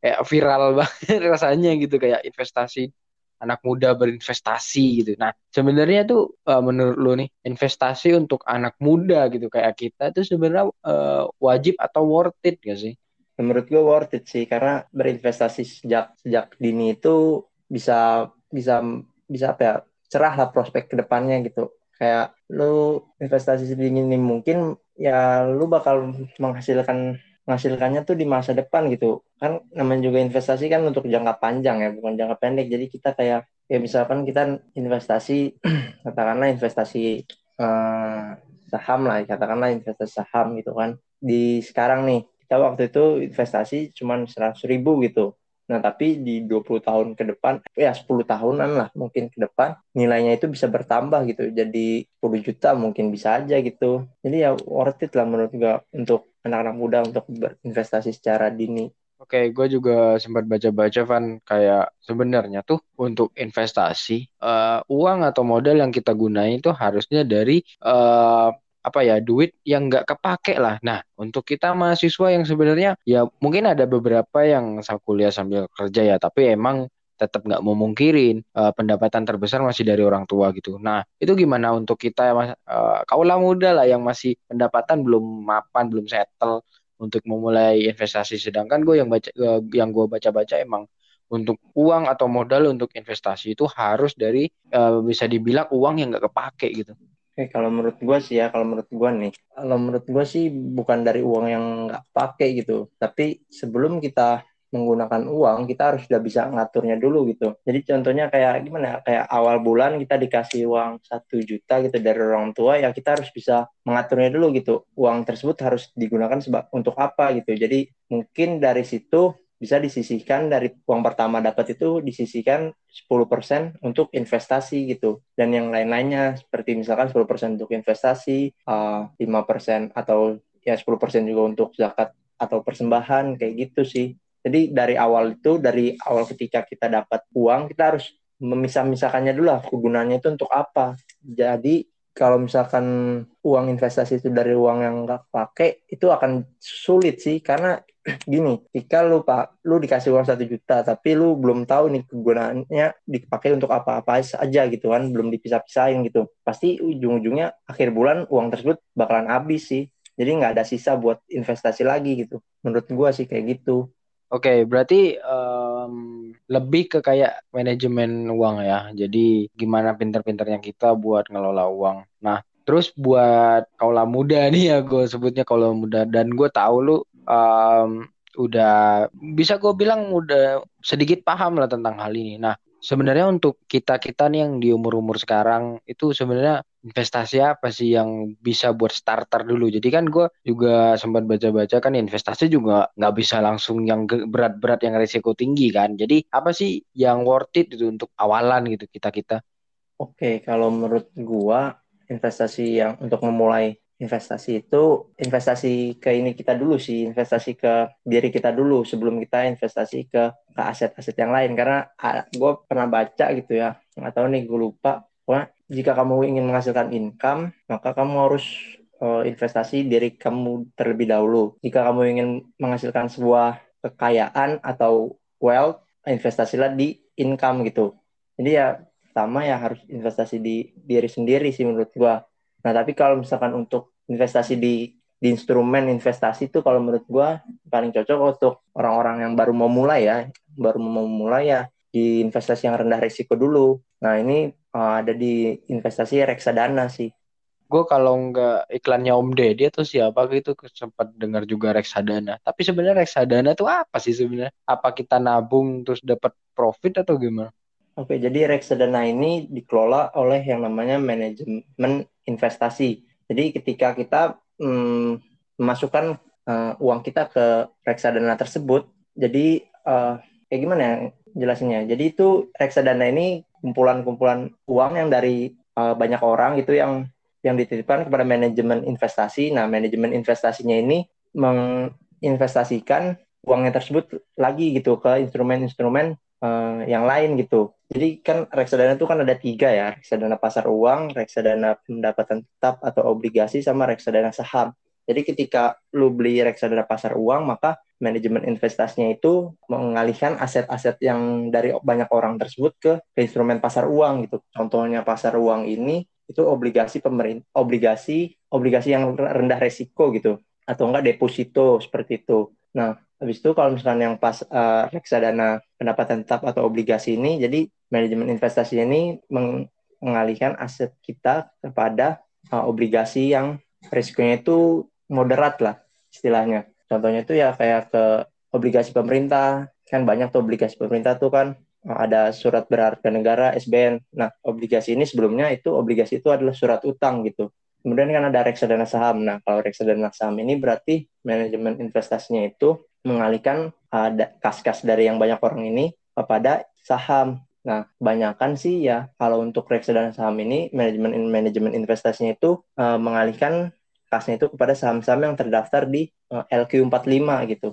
S2: kayak viral banget rasanya gitu kayak investasi anak muda berinvestasi gitu. Nah sebenarnya tuh uh, menurut lo nih investasi untuk anak muda gitu kayak kita tuh sebenarnya uh, wajib atau worth it gak sih?
S3: Menurut gue worth it sih karena berinvestasi sejak sejak dini itu bisa bisa bisa apa ya cerah lah prospek ke depannya gitu. Kayak lu investasi sedini mungkin ya lu bakal menghasilkan menghasilkannya tuh di masa depan gitu. Kan namanya juga investasi kan untuk jangka panjang ya bukan jangka pendek. Jadi kita kayak ya misalkan kita investasi katakanlah investasi uh, saham lah katakanlah investasi saham gitu kan. Di sekarang nih kita waktu itu investasi cuma seratus ribu gitu Nah, tapi di 20 tahun ke depan, ya 10 tahunan lah mungkin ke depan, nilainya itu bisa bertambah gitu. Jadi 10 juta mungkin bisa aja gitu. Jadi ya worth it lah menurut gue untuk anak-anak muda untuk berinvestasi secara dini.
S2: Oke, gue juga sempat baca-baca Van kayak sebenarnya tuh untuk investasi uh, uang atau modal yang kita gunain itu harusnya dari uh, apa ya duit yang nggak kepake lah. Nah untuk kita mahasiswa yang sebenarnya ya mungkin ada beberapa yang kuliah sambil kerja ya, tapi emang tetap nggak memungkirin uh, pendapatan terbesar masih dari orang tua gitu. Nah itu gimana untuk kita uh, kaulah muda lah yang masih pendapatan belum mapan, belum settle untuk memulai investasi. Sedangkan gue yang baca uh, yang gue baca-baca emang untuk uang atau modal untuk investasi itu harus dari uh, bisa dibilang uang yang nggak kepake gitu.
S3: Oke, kalau menurut gue sih ya, kalau menurut gue nih, kalau menurut gue sih bukan dari uang yang nggak pakai gitu, tapi sebelum kita menggunakan uang, kita harus sudah bisa ngaturnya dulu gitu. Jadi contohnya kayak gimana? Ya, kayak awal bulan kita dikasih uang satu juta gitu dari orang tua, ya kita harus bisa mengaturnya dulu gitu. Uang tersebut harus digunakan sebab untuk apa gitu. Jadi mungkin dari situ bisa disisihkan dari uang pertama dapat itu disisihkan 10% untuk investasi gitu. Dan yang lain-lainnya seperti misalkan 10% untuk investasi uh, 5% atau ya 10% juga untuk zakat atau persembahan kayak gitu sih. Jadi dari awal itu dari awal ketika kita dapat uang kita harus memisah-misahkannya dulu lah kegunaannya itu untuk apa. Jadi kalau misalkan uang investasi itu dari uang yang nggak pakai itu akan sulit sih. Karena gini jika lu pak lu dikasih uang satu juta tapi lu belum tahu nih kegunaannya dipakai untuk apa-apa saja gitu kan belum dipisah-pisahin gitu pasti ujung-ujungnya akhir bulan uang tersebut bakalan habis sih. Jadi nggak ada sisa buat investasi lagi gitu. Menurut gua sih kayak gitu.
S2: Oke, berarti um, lebih ke kayak manajemen uang ya. Jadi gimana pinter-pinternya kita buat ngelola uang. Nah, terus buat kaula muda nih ya, gue sebutnya kaula muda. Dan gue tahu lu um, udah bisa gue bilang udah sedikit paham lah tentang hal ini. Nah, sebenarnya untuk kita kita nih yang di umur umur sekarang itu sebenarnya investasi apa sih yang bisa buat starter dulu? Jadi kan gue juga sempat baca baca kan investasi juga nggak bisa langsung yang berat berat yang risiko tinggi kan. Jadi apa sih yang worth it itu untuk awalan gitu kita kita
S3: oke kalau menurut gue investasi yang untuk memulai investasi itu investasi ke ini kita dulu sih investasi ke diri kita dulu sebelum kita investasi ke ke aset-aset yang lain. Karena gue pernah baca gitu ya nggak tahu nih gue lupa. Wah, jika kamu ingin menghasilkan income maka kamu harus uh, investasi diri kamu terlebih dahulu. Jika kamu ingin menghasilkan sebuah kekayaan atau wealth investasilah di income gitu. Jadi ya pertama ya harus investasi di diri sendiri sih menurut gue Nah, tapi kalau misalkan untuk investasi di di instrumen investasi itu kalau menurut gua paling cocok untuk orang-orang yang baru mau mulai ya, baru mau mulai ya di investasi yang rendah risiko dulu. Nah, ini uh, ada di investasi reksadana sih.
S2: Gue kalau nggak iklannya Om Deddy atau siapa gitu sempat dengar juga reksadana. Tapi sebenarnya reksadana itu apa sih sebenarnya? Apa kita nabung terus dapat profit atau gimana?
S3: Oke, jadi reksadana ini dikelola oleh yang namanya manajemen investasi. Jadi ketika kita hmm, memasukkan uh, uang kita ke reksadana tersebut, jadi uh, kayak gimana ya jelasinnya? Jadi itu reksadana ini kumpulan-kumpulan uang yang dari uh, banyak orang itu yang yang dititipkan kepada manajemen investasi. Nah, manajemen investasinya ini menginvestasikan uangnya tersebut lagi gitu ke instrumen-instrumen uh, yang lain gitu. Jadi kan reksadana itu kan ada tiga ya, reksadana pasar uang, reksadana pendapatan tetap atau obligasi, sama reksadana saham. Jadi ketika lu beli reksadana pasar uang, maka manajemen investasinya itu mengalihkan aset-aset yang dari banyak orang tersebut ke, instrumen pasar uang gitu. Contohnya pasar uang ini itu obligasi pemerintah, obligasi obligasi yang rendah resiko gitu, atau enggak deposito seperti itu. Nah, habis itu kalau misalnya yang pas uh, reksadana pendapatan tetap atau obligasi ini, jadi manajemen investasi ini meng mengalihkan aset kita kepada uh, obligasi yang risikonya itu moderat lah istilahnya. Contohnya itu ya kayak ke obligasi pemerintah, kan banyak tuh obligasi pemerintah tuh kan uh, ada surat berharga negara SBN. Nah, obligasi ini sebelumnya itu obligasi itu adalah surat utang gitu. Kemudian kan ada reksadana saham. Nah, kalau reksadana saham ini berarti manajemen investasinya itu mengalihkan uh, kas-kas dari yang banyak orang ini kepada saham. Nah, kebanyakan sih ya kalau untuk reksadana saham ini manajemen manajemen investasinya itu uh, mengalihkan kasnya itu kepada saham-saham yang terdaftar di uh, LQ45 gitu.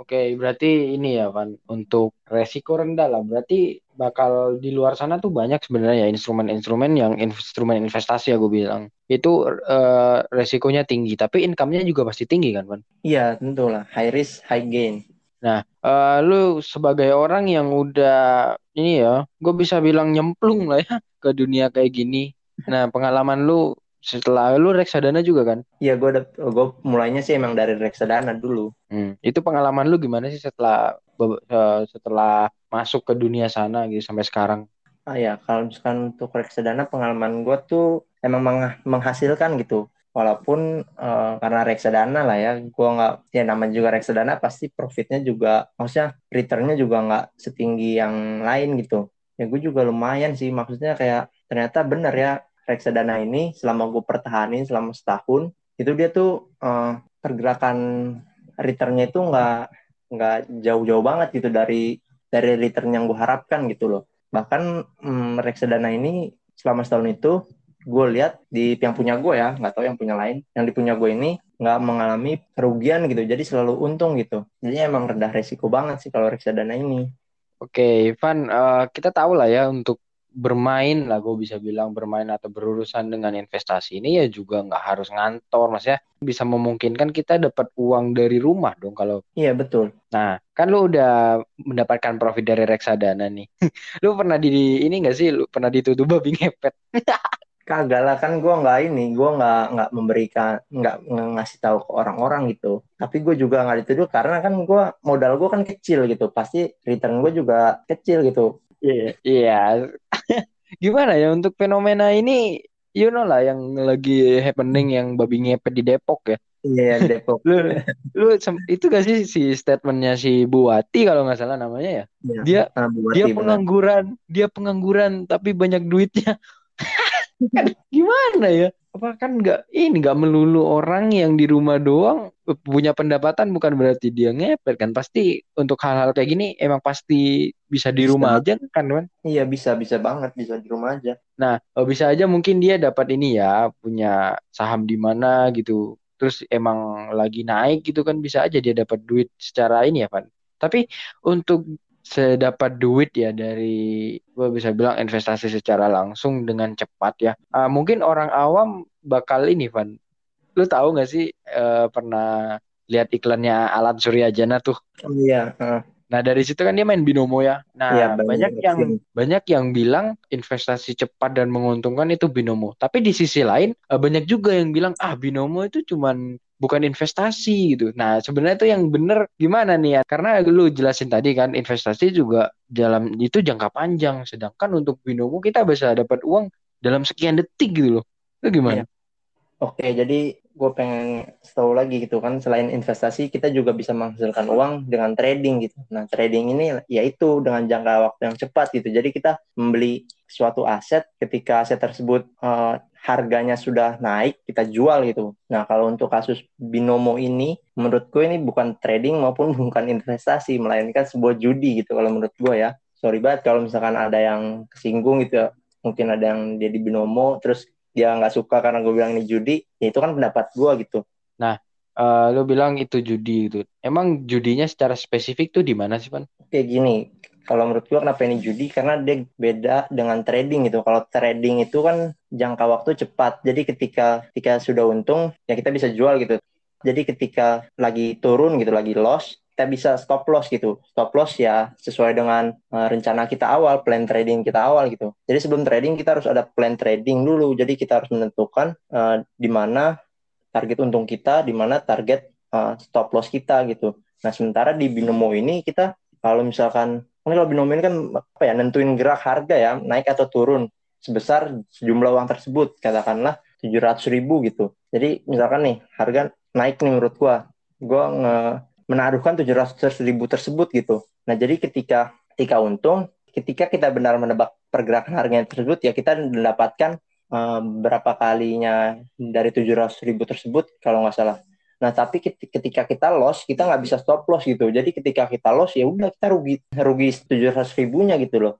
S2: Oke, berarti ini ya Van untuk resiko rendah lah. Berarti bakal di luar sana tuh banyak sebenarnya ya instrumen-instrumen yang instrumen investasi ya gue bilang. Itu uh, resikonya tinggi, tapi income-nya juga pasti tinggi kan, Van?
S3: Iya, tentu lah. High risk, high gain.
S2: Nah, uh, lu sebagai orang yang udah ini ya, gue bisa bilang nyemplung lah ya ke dunia kayak gini. Nah, pengalaman lu setelah lu reksadana juga kan?
S3: Iya, gue gue mulainya sih emang dari reksadana dulu.
S2: Hmm. Itu pengalaman lu gimana sih setelah uh, setelah masuk ke dunia sana gitu sampai sekarang?
S3: Ah ya, kalau misalkan untuk reksadana pengalaman gue tuh emang meng menghasilkan gitu walaupun uh, karena reksadana lah ya gue nggak ya nama juga reksadana pasti profitnya juga maksudnya returnnya juga nggak setinggi yang lain gitu ya gue juga lumayan sih maksudnya kayak ternyata bener ya reksadana ini selama gue pertahanin selama setahun itu dia tuh uh, pergerakan returnnya itu nggak nggak jauh-jauh banget gitu dari dari return yang gue harapkan gitu loh. Bahkan um, reksadana ini selama setahun itu gue lihat di yang punya gue ya nggak tahu yang punya lain yang di punya gue ini nggak mengalami kerugian gitu jadi selalu untung gitu. Jadi emang rendah resiko banget sih kalau reksadana ini.
S2: Oke Ivan uh, kita tahu lah ya untuk bermain lah gue bisa bilang bermain atau berurusan dengan investasi ini ya juga nggak harus ngantor mas ya bisa memungkinkan kita dapat uang dari rumah dong kalau
S3: Iya betul.
S2: nah kan lu udah mendapatkan profit dari reksadana nih lu pernah di ini nggak sih lu pernah dituduh babi ngepet
S3: Kagak lah kan gue nggak ini, gue nggak nggak memberikan nggak ngasih tahu ke orang-orang gitu. Tapi gue juga nggak dituduh karena kan gue modal gue kan kecil gitu, pasti return gue juga kecil gitu.
S2: Iya, iya. Gimana ya untuk fenomena ini, you know lah yang lagi happening yang babi ngepet di Depok ya.
S3: Iya Depok.
S2: Lu, lu itu gak sih si statementnya si Buati kalau nggak salah namanya ya?
S3: Iya.
S2: Dia
S3: Bupati,
S2: dia
S3: benar.
S2: pengangguran, dia pengangguran tapi banyak duitnya. Gimana ya? Apa kan nggak ini nggak melulu orang yang di rumah doang punya pendapatan bukan berarti dia ngepet kan? Pasti untuk hal-hal kayak gini emang pasti bisa di
S3: Bisa.
S2: rumah aja kan, kan?
S3: Iya bisa bisa banget bisa di rumah aja.
S2: Nah, bisa aja mungkin dia dapat ini ya, punya saham di mana gitu. Terus emang lagi naik gitu kan bisa aja dia dapat duit secara ini ya, Van. Tapi untuk sedapat duit ya dari gue bisa bilang investasi secara langsung dengan cepat ya. Ah, mungkin orang awam bakal ini, Van. Lu tahu nggak sih eh, pernah lihat iklannya Alan Suryajana tuh?
S3: Oh, iya. ah.
S2: Nah, dari situ kan dia main binomo ya. Nah,
S3: Iya, banyak
S2: banyak yang
S3: yang-
S2: banyak yang bilang investasi cepat dan menguntungkan itu binomo. Tapi di sisi lain eh, banyak juga yang bilang ah binomo itu cuman bukan investasi gitu. Nah, sebenarnya itu yang bener gimana nih ya? Karena lu jelasin tadi kan investasi juga dalam itu jangka panjang. Sedangkan untuk binomo kita bisa dapat uang dalam sekian detik gitu loh. Itu gimana?
S3: Iya. Oke, jadi gue pengen tahu lagi gitu kan, selain investasi kita juga bisa menghasilkan uang dengan trading gitu. Nah, trading ini yaitu dengan jangka waktu yang cepat gitu. Jadi kita membeli suatu aset ketika aset tersebut eh, harganya sudah naik, kita jual gitu. Nah, kalau untuk kasus binomo ini, menurut gue ini bukan trading maupun bukan investasi, melainkan sebuah judi gitu kalau menurut gue ya. Sorry banget kalau misalkan ada yang kesinggung gitu ya. Mungkin ada yang dia di binomo, terus dia nggak suka karena gue bilang ini judi, ya itu kan pendapat gue gitu.
S2: Eh, lu bilang itu judi gitu. Emang judinya secara spesifik tuh di mana sih, Pan?
S3: Kayak gini, kalau menurut gue kenapa ini judi? Karena dia beda dengan trading gitu. Kalau trading itu kan jangka waktu cepat. Jadi ketika ketika sudah untung, ya kita bisa jual gitu. Jadi ketika lagi turun gitu, lagi loss, kita bisa stop loss gitu. Stop loss ya sesuai dengan eh, rencana kita awal, plan trading kita awal gitu. Jadi sebelum trading kita harus ada plan trading dulu. Jadi kita harus menentukan eh, di mana target untung kita, di mana target eh, stop loss kita gitu. Nah, sementara di binomo ini kita kalau misalkan kan kalau binomo ini kan apa ya nentuin gerak harga ya naik atau turun. Sebesar sejumlah uang tersebut katakanlah 700 ribu gitu. Jadi misalkan nih harga naik nih menurut gua. Gua nge menaruhkan 700 ribu tersebut gitu. Nah jadi ketika ketika untung ketika kita benar menebak pergerakan harganya tersebut ya kita mendapatkan eh, berapa kalinya dari 700 ribu tersebut kalau nggak salah Nah, tapi ket- ketika kita loss, kita nggak bisa stop loss gitu. Jadi ketika kita loss, ya udah kita rugi rugi 700 ribunya gitu loh.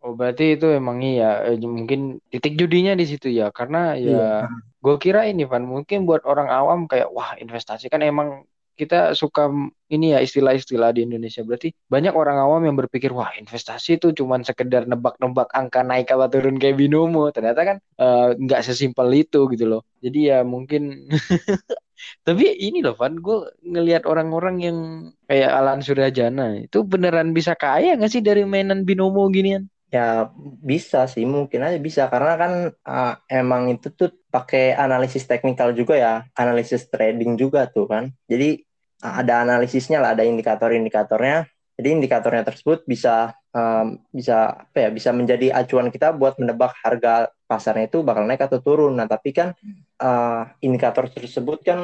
S2: Oh, berarti itu emang iya eh, mungkin titik judinya di situ ya. Karena ya
S3: Iya.
S2: gue kira ini Van mungkin buat orang awam kayak wah investasi kan emang kita suka ini ya istilah-istilah di Indonesia. Berarti banyak orang awam yang berpikir wah investasi itu cuman sekedar nebak-nebak angka naik apa turun kayak binomo. Ternyata kan eh, nggak sesimpel itu gitu loh. Jadi ya mungkin tapi ini loh Van, gue ngelihat orang-orang yang kayak Alan Suryajana itu beneran bisa kaya nggak sih dari mainan binomo ginian?
S3: Ya bisa sih, mungkin aja bisa karena kan uh, emang itu tuh pakai analisis teknikal juga ya, analisis trading juga tuh kan. Jadi ada analisisnya lah, ada indikator-indikatornya. Jadi indikatornya tersebut bisa um, bisa apa ya, bisa menjadi acuan kita buat menebak harga pasarnya itu bakal naik atau turun. Nah, tapi kan uh, indikator tersebut kan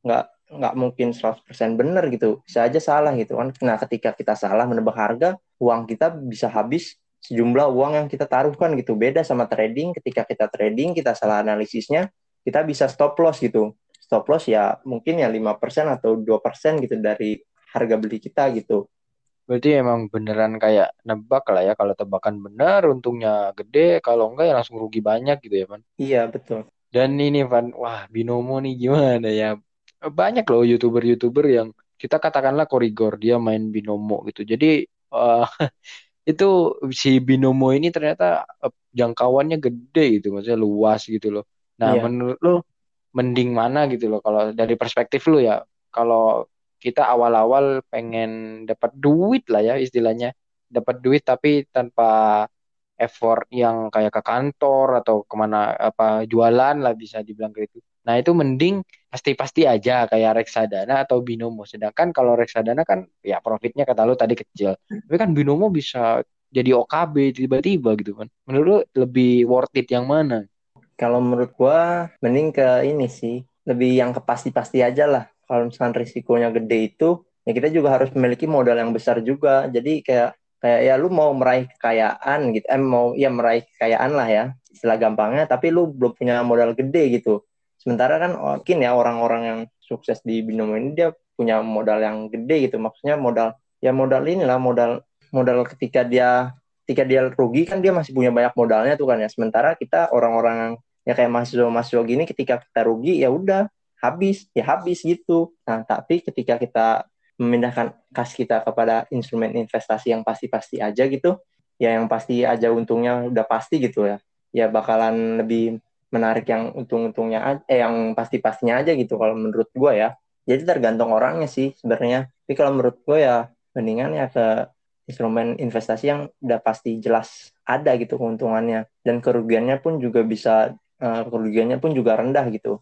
S3: nggak nggak mungkin 100% benar gitu. Bisa aja salah gitu kan. Nah, ketika kita salah menebak harga, uang kita bisa habis sejumlah uang yang kita taruhkan gitu. Beda sama trading, ketika kita trading, kita salah analisisnya, kita bisa stop loss gitu. Stop loss ya mungkin ya 5% atau 2% gitu dari harga beli kita gitu.
S2: Berarti emang beneran kayak nebak lah ya. Kalau tebakan benar untungnya gede, kalau enggak ya langsung rugi banyak gitu ya, Van.
S3: Iya, betul.
S2: Dan ini Van, wah binomo nih gimana ya? Banyak loh YouTuber-YouTuber yang kita katakanlah korigor dia main binomo gitu. Jadi eh, itu si binomo ini ternyata eh, jangkauannya gede gitu, maksudnya luas gitu loh. Nah,
S3: Iya.
S2: menurut lu mending mana gitu loh kalau dari perspektif lu ya. Kalau kita awal-awal pengen dapat duit lah ya istilahnya, dapat duit tapi tanpa effort yang kayak ke kantor atau ke mana apa jualan lah bisa dibilang gitu. Nah, itu mending pasti-pasti aja kayak reksadana atau binomo. Sedangkan kalau reksadana kan ya profitnya kata lu tadi kecil. Tapi kan binomo bisa jadi OKB tiba-tiba gitu kan. Menurut lu lebih worth it yang mana?
S3: Kalau menurut gua mending ke ini sih, lebih yang ke pasti-pasti aja lah. Kalau misalkan risikonya gede itu, ya kita juga harus memiliki modal yang besar juga. Jadi kayak kayak ya lu mau meraih kekayaan gitu, eh mau ya meraih kekayaan lah ya, istilah gampangnya, tapi lu belum punya modal gede gitu. Sementara kan mungkin ya orang-orang yang sukses di binomo ini dia punya modal yang gede gitu. Maksudnya modal ya modal inilah modal modal ketika dia ketika dia rugi kan dia masih punya banyak modalnya tuh kan ya. Sementara kita orang-orang yang ya kayak mahasiswa-mahasiswa gini ketika kita rugi ya udah habis ya habis gitu. Nah, tapi ketika kita memindahkan kas kita kepada instrumen investasi yang pasti-pasti aja gitu, ya yang pasti aja untungnya udah pasti gitu ya. Ya bakalan lebih menarik yang untung-untungnya eh yang pasti-pastinya aja gitu kalau menurut gue ya. Jadi tergantung orangnya sih sebenarnya. Tapi kalau menurut gue ya mendingan ya ke instrumen investasi yang udah pasti jelas ada gitu keuntungannya dan kerugiannya pun juga bisa uh, kerugiannya pun juga rendah gitu.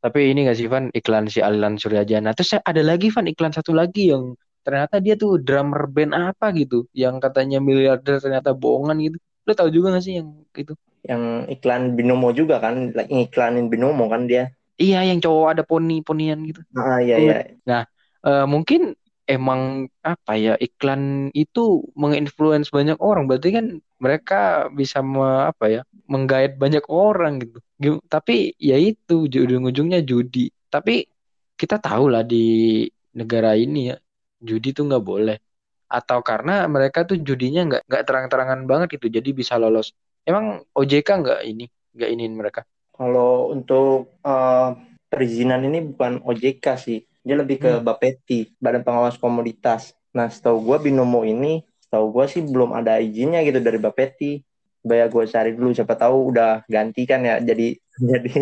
S2: Tapi ini gak sih Van iklan si Alilan Suryajana. Terus ada lagi Van iklan satu lagi yang ternyata dia tuh drummer band apa gitu yang katanya miliarder ternyata bohongan gitu. Lo tau juga gak sih yang itu?
S3: Yang iklan binomo juga kan, iklanin binomo kan dia.
S2: Iya, yang cowok ada poni-ponian gitu.
S3: Ah iya iya.
S2: Nah, uh, mungkin emang apa ya iklan itu menginfluence banyak orang. Berarti kan mereka bisa me, apa ya menggait banyak orang gitu. Tapi ya itu ujung-ujungnya judi. Tapi kita tahu lah di negara ini ya judi tuh nggak boleh. Atau karena mereka tuh judinya nggak nggak terang-terangan banget gitu, jadi bisa lolos. Emang OJK nggak ini nggak iniin mereka?
S3: Kalau untuk uh, perizinan ini bukan OJK sih, dia lebih ke hmm. Bapeti, Badan Pengawas Komoditas. Nah, setahu gue binomo ini, setahu gue sih belum ada izinnya gitu dari Bapeti. Bayar gue cari dulu, siapa tahu udah ganti kan ya, jadi jadi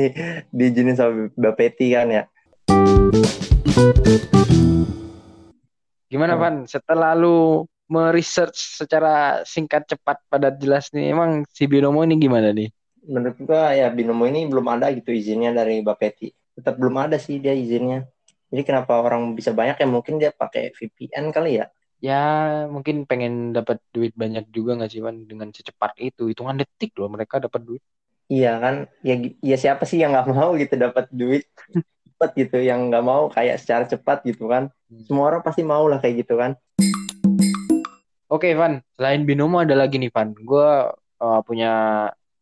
S3: diizinin sama Bapeti kan ya.
S2: Gimana hmm. Setelah lu meresearch secara singkat cepat padat jelas nih, emang si binomo ini gimana nih?
S3: menurut gua ya binomo ini belum ada gitu izinnya dari Bapeti. Tetap belum ada sih dia izinnya. Jadi kenapa orang bisa banyak ya mungkin dia pakai VPN kali ya?
S2: Ya mungkin pengen dapat duit banyak juga nggak sih Van dengan secepat itu. Hitungan detik loh mereka dapat duit.
S3: Iya kan? Ya, ya siapa sih yang nggak mau gitu dapat duit cepat gitu, yang nggak mau kayak secara cepat gitu kan? Hmm. Semua orang pasti mau lah kayak gitu kan?
S2: Oke Van, selain binomo ada lagi nih Van. Gue uh, punya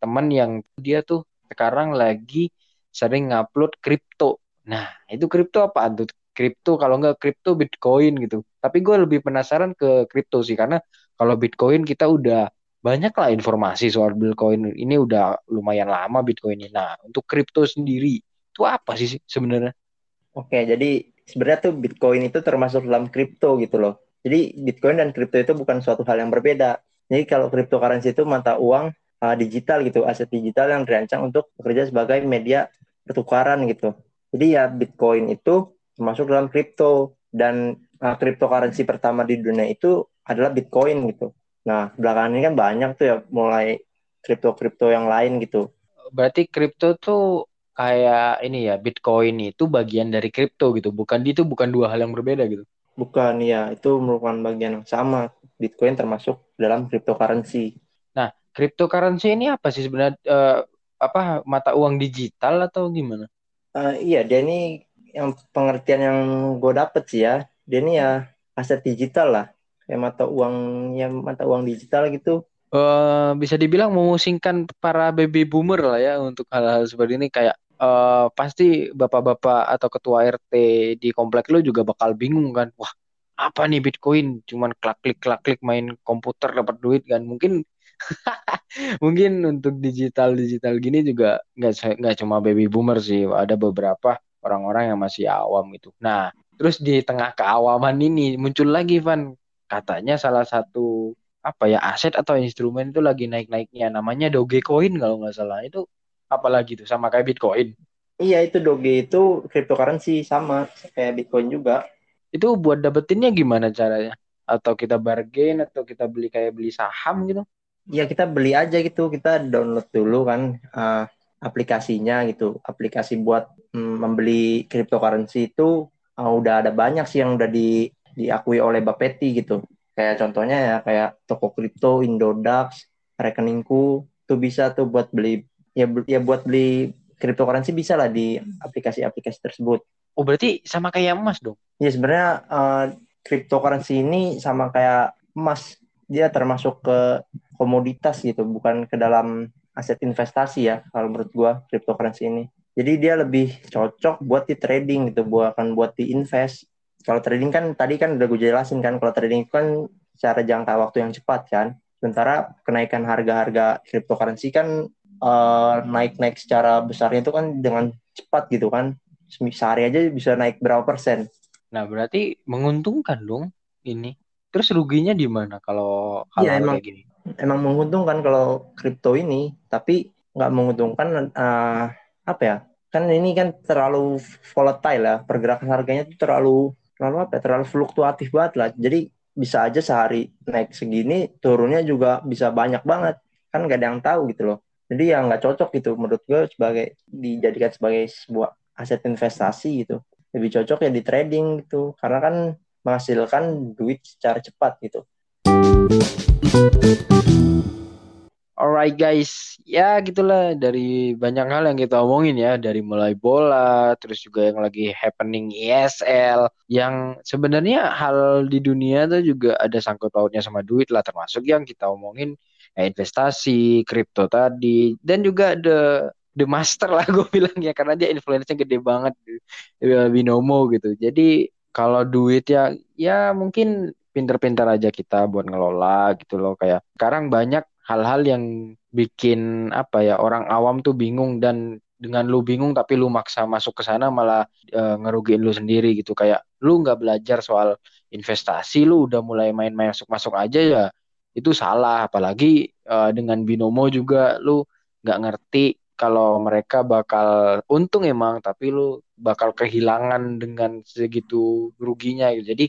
S2: teman yang dia tuh sekarang lagi sering ngupload kripto. Nah, itu kripto apa tuh? Kripto kalau nggak kripto Bitcoin gitu. Tapi gue lebih penasaran ke kripto sih karena kalau Bitcoin kita udah banyak lah informasi soal Bitcoin. Ini udah lumayan lama Bitcoin ini. Nah, untuk kripto sendiri itu apa sih sebenarnya?
S3: Oke, jadi sebenarnya tuh Bitcoin itu termasuk dalam kripto gitu loh. Jadi Bitcoin dan kripto itu bukan suatu hal yang berbeda. Jadi kalau cryptocurrency itu mata uang uh, digital gitu, aset digital yang dirancang untuk bekerja sebagai media pertukaran gitu. Jadi ya Bitcoin itu termasuk dalam kripto dan uh, cryptocurrency pertama di dunia itu adalah Bitcoin gitu. Nah, belakangan ini kan banyak tuh ya mulai kripto-kripto yang lain gitu.
S2: Berarti kripto tuh kayak ini ya Bitcoin itu bagian dari kripto gitu, bukan itu bukan dua hal yang berbeda gitu.
S3: Bukan ya, itu merupakan bagian yang sama. Bitcoin termasuk dalam cryptocurrency.
S2: Nah, cryptocurrency ini apa sih sebenarnya uh, apa mata uang digital atau gimana?
S3: Uh, iya, ini yang pengertian yang gue dapet sih ya. Ini ya aset digital lah, kayak mata uang yang mata uang digital gitu.
S2: Uh, bisa dibilang memusingkan para baby boomer lah ya untuk hal-hal seperti ini kayak uh, pasti bapak-bapak atau ketua RT di komplek lo juga bakal bingung kan wah apa nih Bitcoin cuman klak klik klak klik main komputer dapat duit kan mungkin mungkin untuk digital digital gini juga nggak nggak cuma baby boomer sih ada beberapa orang-orang yang masih awam itu. Nah terus di tengah keawaman ini muncul lagi Van. Katanya salah satu apa ya aset atau instrumen itu lagi naik-naiknya. Namanya Dogecoin kalau nggak salah. Itu apalagi tuh? Sama kayak Bitcoin?
S3: Iya itu Doge itu cryptocurrency sama kayak Bitcoin juga.
S2: itu buat dapetinnya gimana caranya? Atau kita bargain atau kita beli kayak beli saham gitu
S3: Ya kita beli aja gitu, kita download dulu kan uh, aplikasinya gitu. Aplikasi buat mm, membeli cryptocurrency itu uh, udah ada banyak sih yang udah di, diakui oleh Bapeti gitu. Kayak contohnya ya kayak toko kripto, Indodax, rekeningku tuh bisa tuh buat beli ya ya buat beli cryptocurrency bisa lah di aplikasi-aplikasi tersebut.
S2: oh berarti sama kayak emas dong
S3: Ya sebenarnya uh, cryptocurrency ini sama kayak emas, dia termasuk ke komoditas gitu, bukan ke dalam aset investasi ya kalau menurut gua cryptocurrency ini. Jadi dia lebih cocok buat di trading gitu, bukan buat di invest. Kalau trading kan tadi kan udah gue jelasin kan, kalau trading itu kan secara jangka waktu yang cepat kan. Sementara kenaikan harga-harga cryptocurrency kan eh, naik-naik secara besarnya itu kan dengan cepat gitu kan. Sehari aja bisa naik berapa persen.
S2: nah berarti menguntungkan dong ini terus ruginya di mana kalau
S3: Iya,
S2: hal-hal
S3: emang.
S2: kayak gini
S3: emang menguntungkan kalau kripto ini, tapi nggak menguntungkan eh, apa ya? Kan ini kan terlalu volatile ya, pergerakan harganya itu terlalu terlalu apa? ya, Terlalu fluktuatif banget lah. Jadi bisa aja sehari naik segini, turunnya juga bisa banyak banget. Kan nggak ada yang tahu gitu loh. Jadi ya nggak cocok gitu menurut gue sebagai dijadikan sebagai sebuah aset investasi gitu. Lebih cocok ya di trading gitu, karena kan menghasilkan duit secara cepat gitu.
S2: Alright guys, ya gitulah. Dari banyak hal yang kita omongin ya, dari mulai bola, terus juga yang lagi happening ESL, yang sebenarnya hal di dunia tuh juga ada sangkut pautnya sama duit lah, termasuk yang kita omongin ya investasi, kripto tadi, dan juga the the master lah gue bilang ya, karena dia influence-nya gede banget, Binomo gitu. Jadi kalau duit ya, ya mungkin pinter-pinter aja kita buat ngelola gitu loh, kayak sekarang banyak hal-hal yang bikin apa ya orang awam tuh bingung dan dengan lu bingung tapi lu maksa masuk ke sana malah eh, ngerugiin lu sendiri gitu. Kayak lu nggak belajar soal investasi lu udah mulai main-main masuk-masuk aja ya itu salah. Apalagi eh, dengan binomo juga lu nggak ngerti kalau mereka bakal untung emang tapi lu bakal kehilangan dengan segitu ruginya gitu. Jadi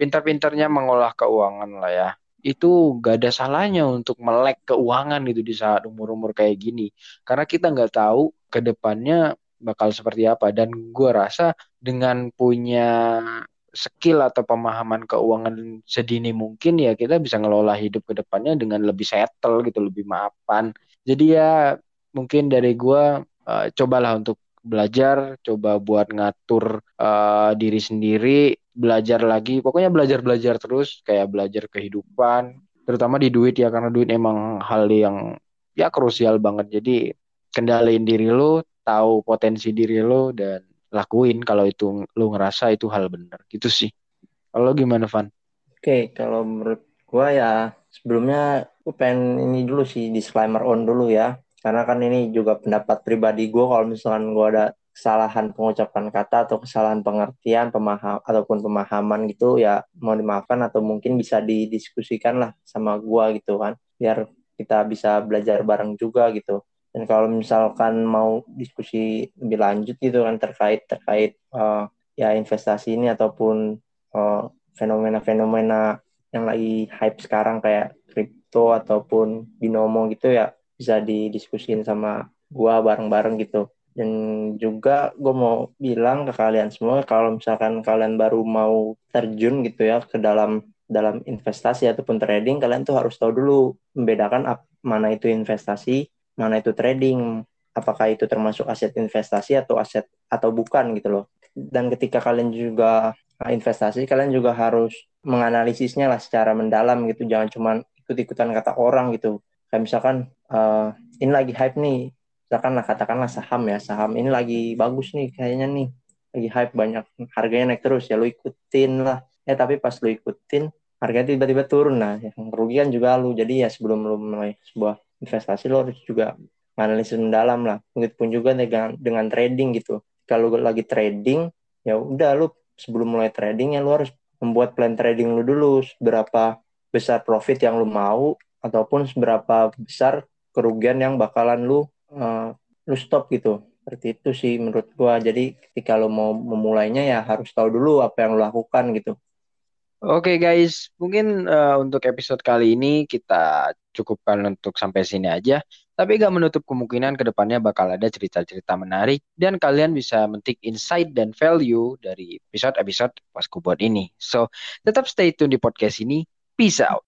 S2: pintar-pintarnya mengolah keuangan lah ya itu gak ada salahnya untuk melek keuangan gitu di saat umur-umur kayak gini. Karena kita nggak tahu ke depannya bakal seperti apa. Dan gue rasa dengan punya skill atau pemahaman keuangan sedini mungkin ya kita bisa ngelola hidup ke depannya dengan lebih settle gitu, lebih mapan. Jadi ya mungkin dari gue eh, cobalah untuk belajar, coba buat ngatur eh, diri sendiri, belajar lagi. Pokoknya belajar-belajar terus, kayak belajar kehidupan, terutama di duit ya, karena duit emang hal yang ya krusial banget. Jadi kendaliin diri lu, tahu potensi diri lu, dan lakuin kalau itu lu ngerasa itu hal benar. Gitu sih. Kalau gimana, Van?
S3: Oke, kalau menurut gua ya sebelumnya gue pengen ini dulu sih disclaimer on dulu ya. Karena kan ini juga pendapat pribadi gue kalau misalkan gue ada kesalahan pengucapan kata atau kesalahan pengertian, pemaham ataupun pemahaman gitu ya mau dimaafkan atau mungkin bisa didiskusikan lah sama gua gitu kan. Biar kita bisa belajar bareng juga gitu. Dan kalau misalkan mau diskusi lebih lanjut gitu kan terkait terkait eh, ya investasi ini ataupun eh, fenomena-fenomena yang lagi hype sekarang kayak kripto ataupun binomo gitu ya bisa didiskusin sama gua bareng-bareng gitu. Dan juga gue mau bilang ke kalian semua kalau misalkan kalian baru mau terjun gitu ya ke dalam dalam investasi ataupun trading, kalian tuh harus tahu dulu membedakan mana itu investasi, mana itu trading, apakah itu termasuk aset investasi atau aset atau bukan gitu loh. Dan ketika kalian juga uh, investasi, kalian juga harus menganalisisnya lah secara mendalam gitu, jangan cuma ikut-ikutan kata orang gitu. Kayak misalkan uh, ini lagi hype nih, misalkan lah katakanlah saham ya, saham ini lagi bagus nih kayaknya nih, lagi hype banyak, harganya naik terus ya lu ikutin lah. Ya tapi pas lu ikutin, harganya tiba-tiba turun nah, yang kerugian juga lu. Jadi ya sebelum lu mulai sebuah investasi lu harus juga analisis mendalam lah. Begitupun juga dengan dengan trading gitu. Kalau lagi trading, ya udah lu sebelum mulai trading ya lu harus membuat plan trading lu dulu berapa besar profit yang lu mau ataupun seberapa besar kerugian yang bakalan lu uh, lu stop gitu seperti itu sih menurut gua jadi ketika lu mau memulainya ya harus tahu dulu apa yang lu lakukan gitu
S2: Oke guys, mungkin uh, untuk episode kali ini kita cukupkan untuk sampai sini aja. Tapi gak menutup kemungkinan ke depannya bakal ada cerita-cerita menarik dan kalian bisa mentik insight dan value dari episode-episode pas buat ini. So, tetap stay tune di podcast ini. Peace out.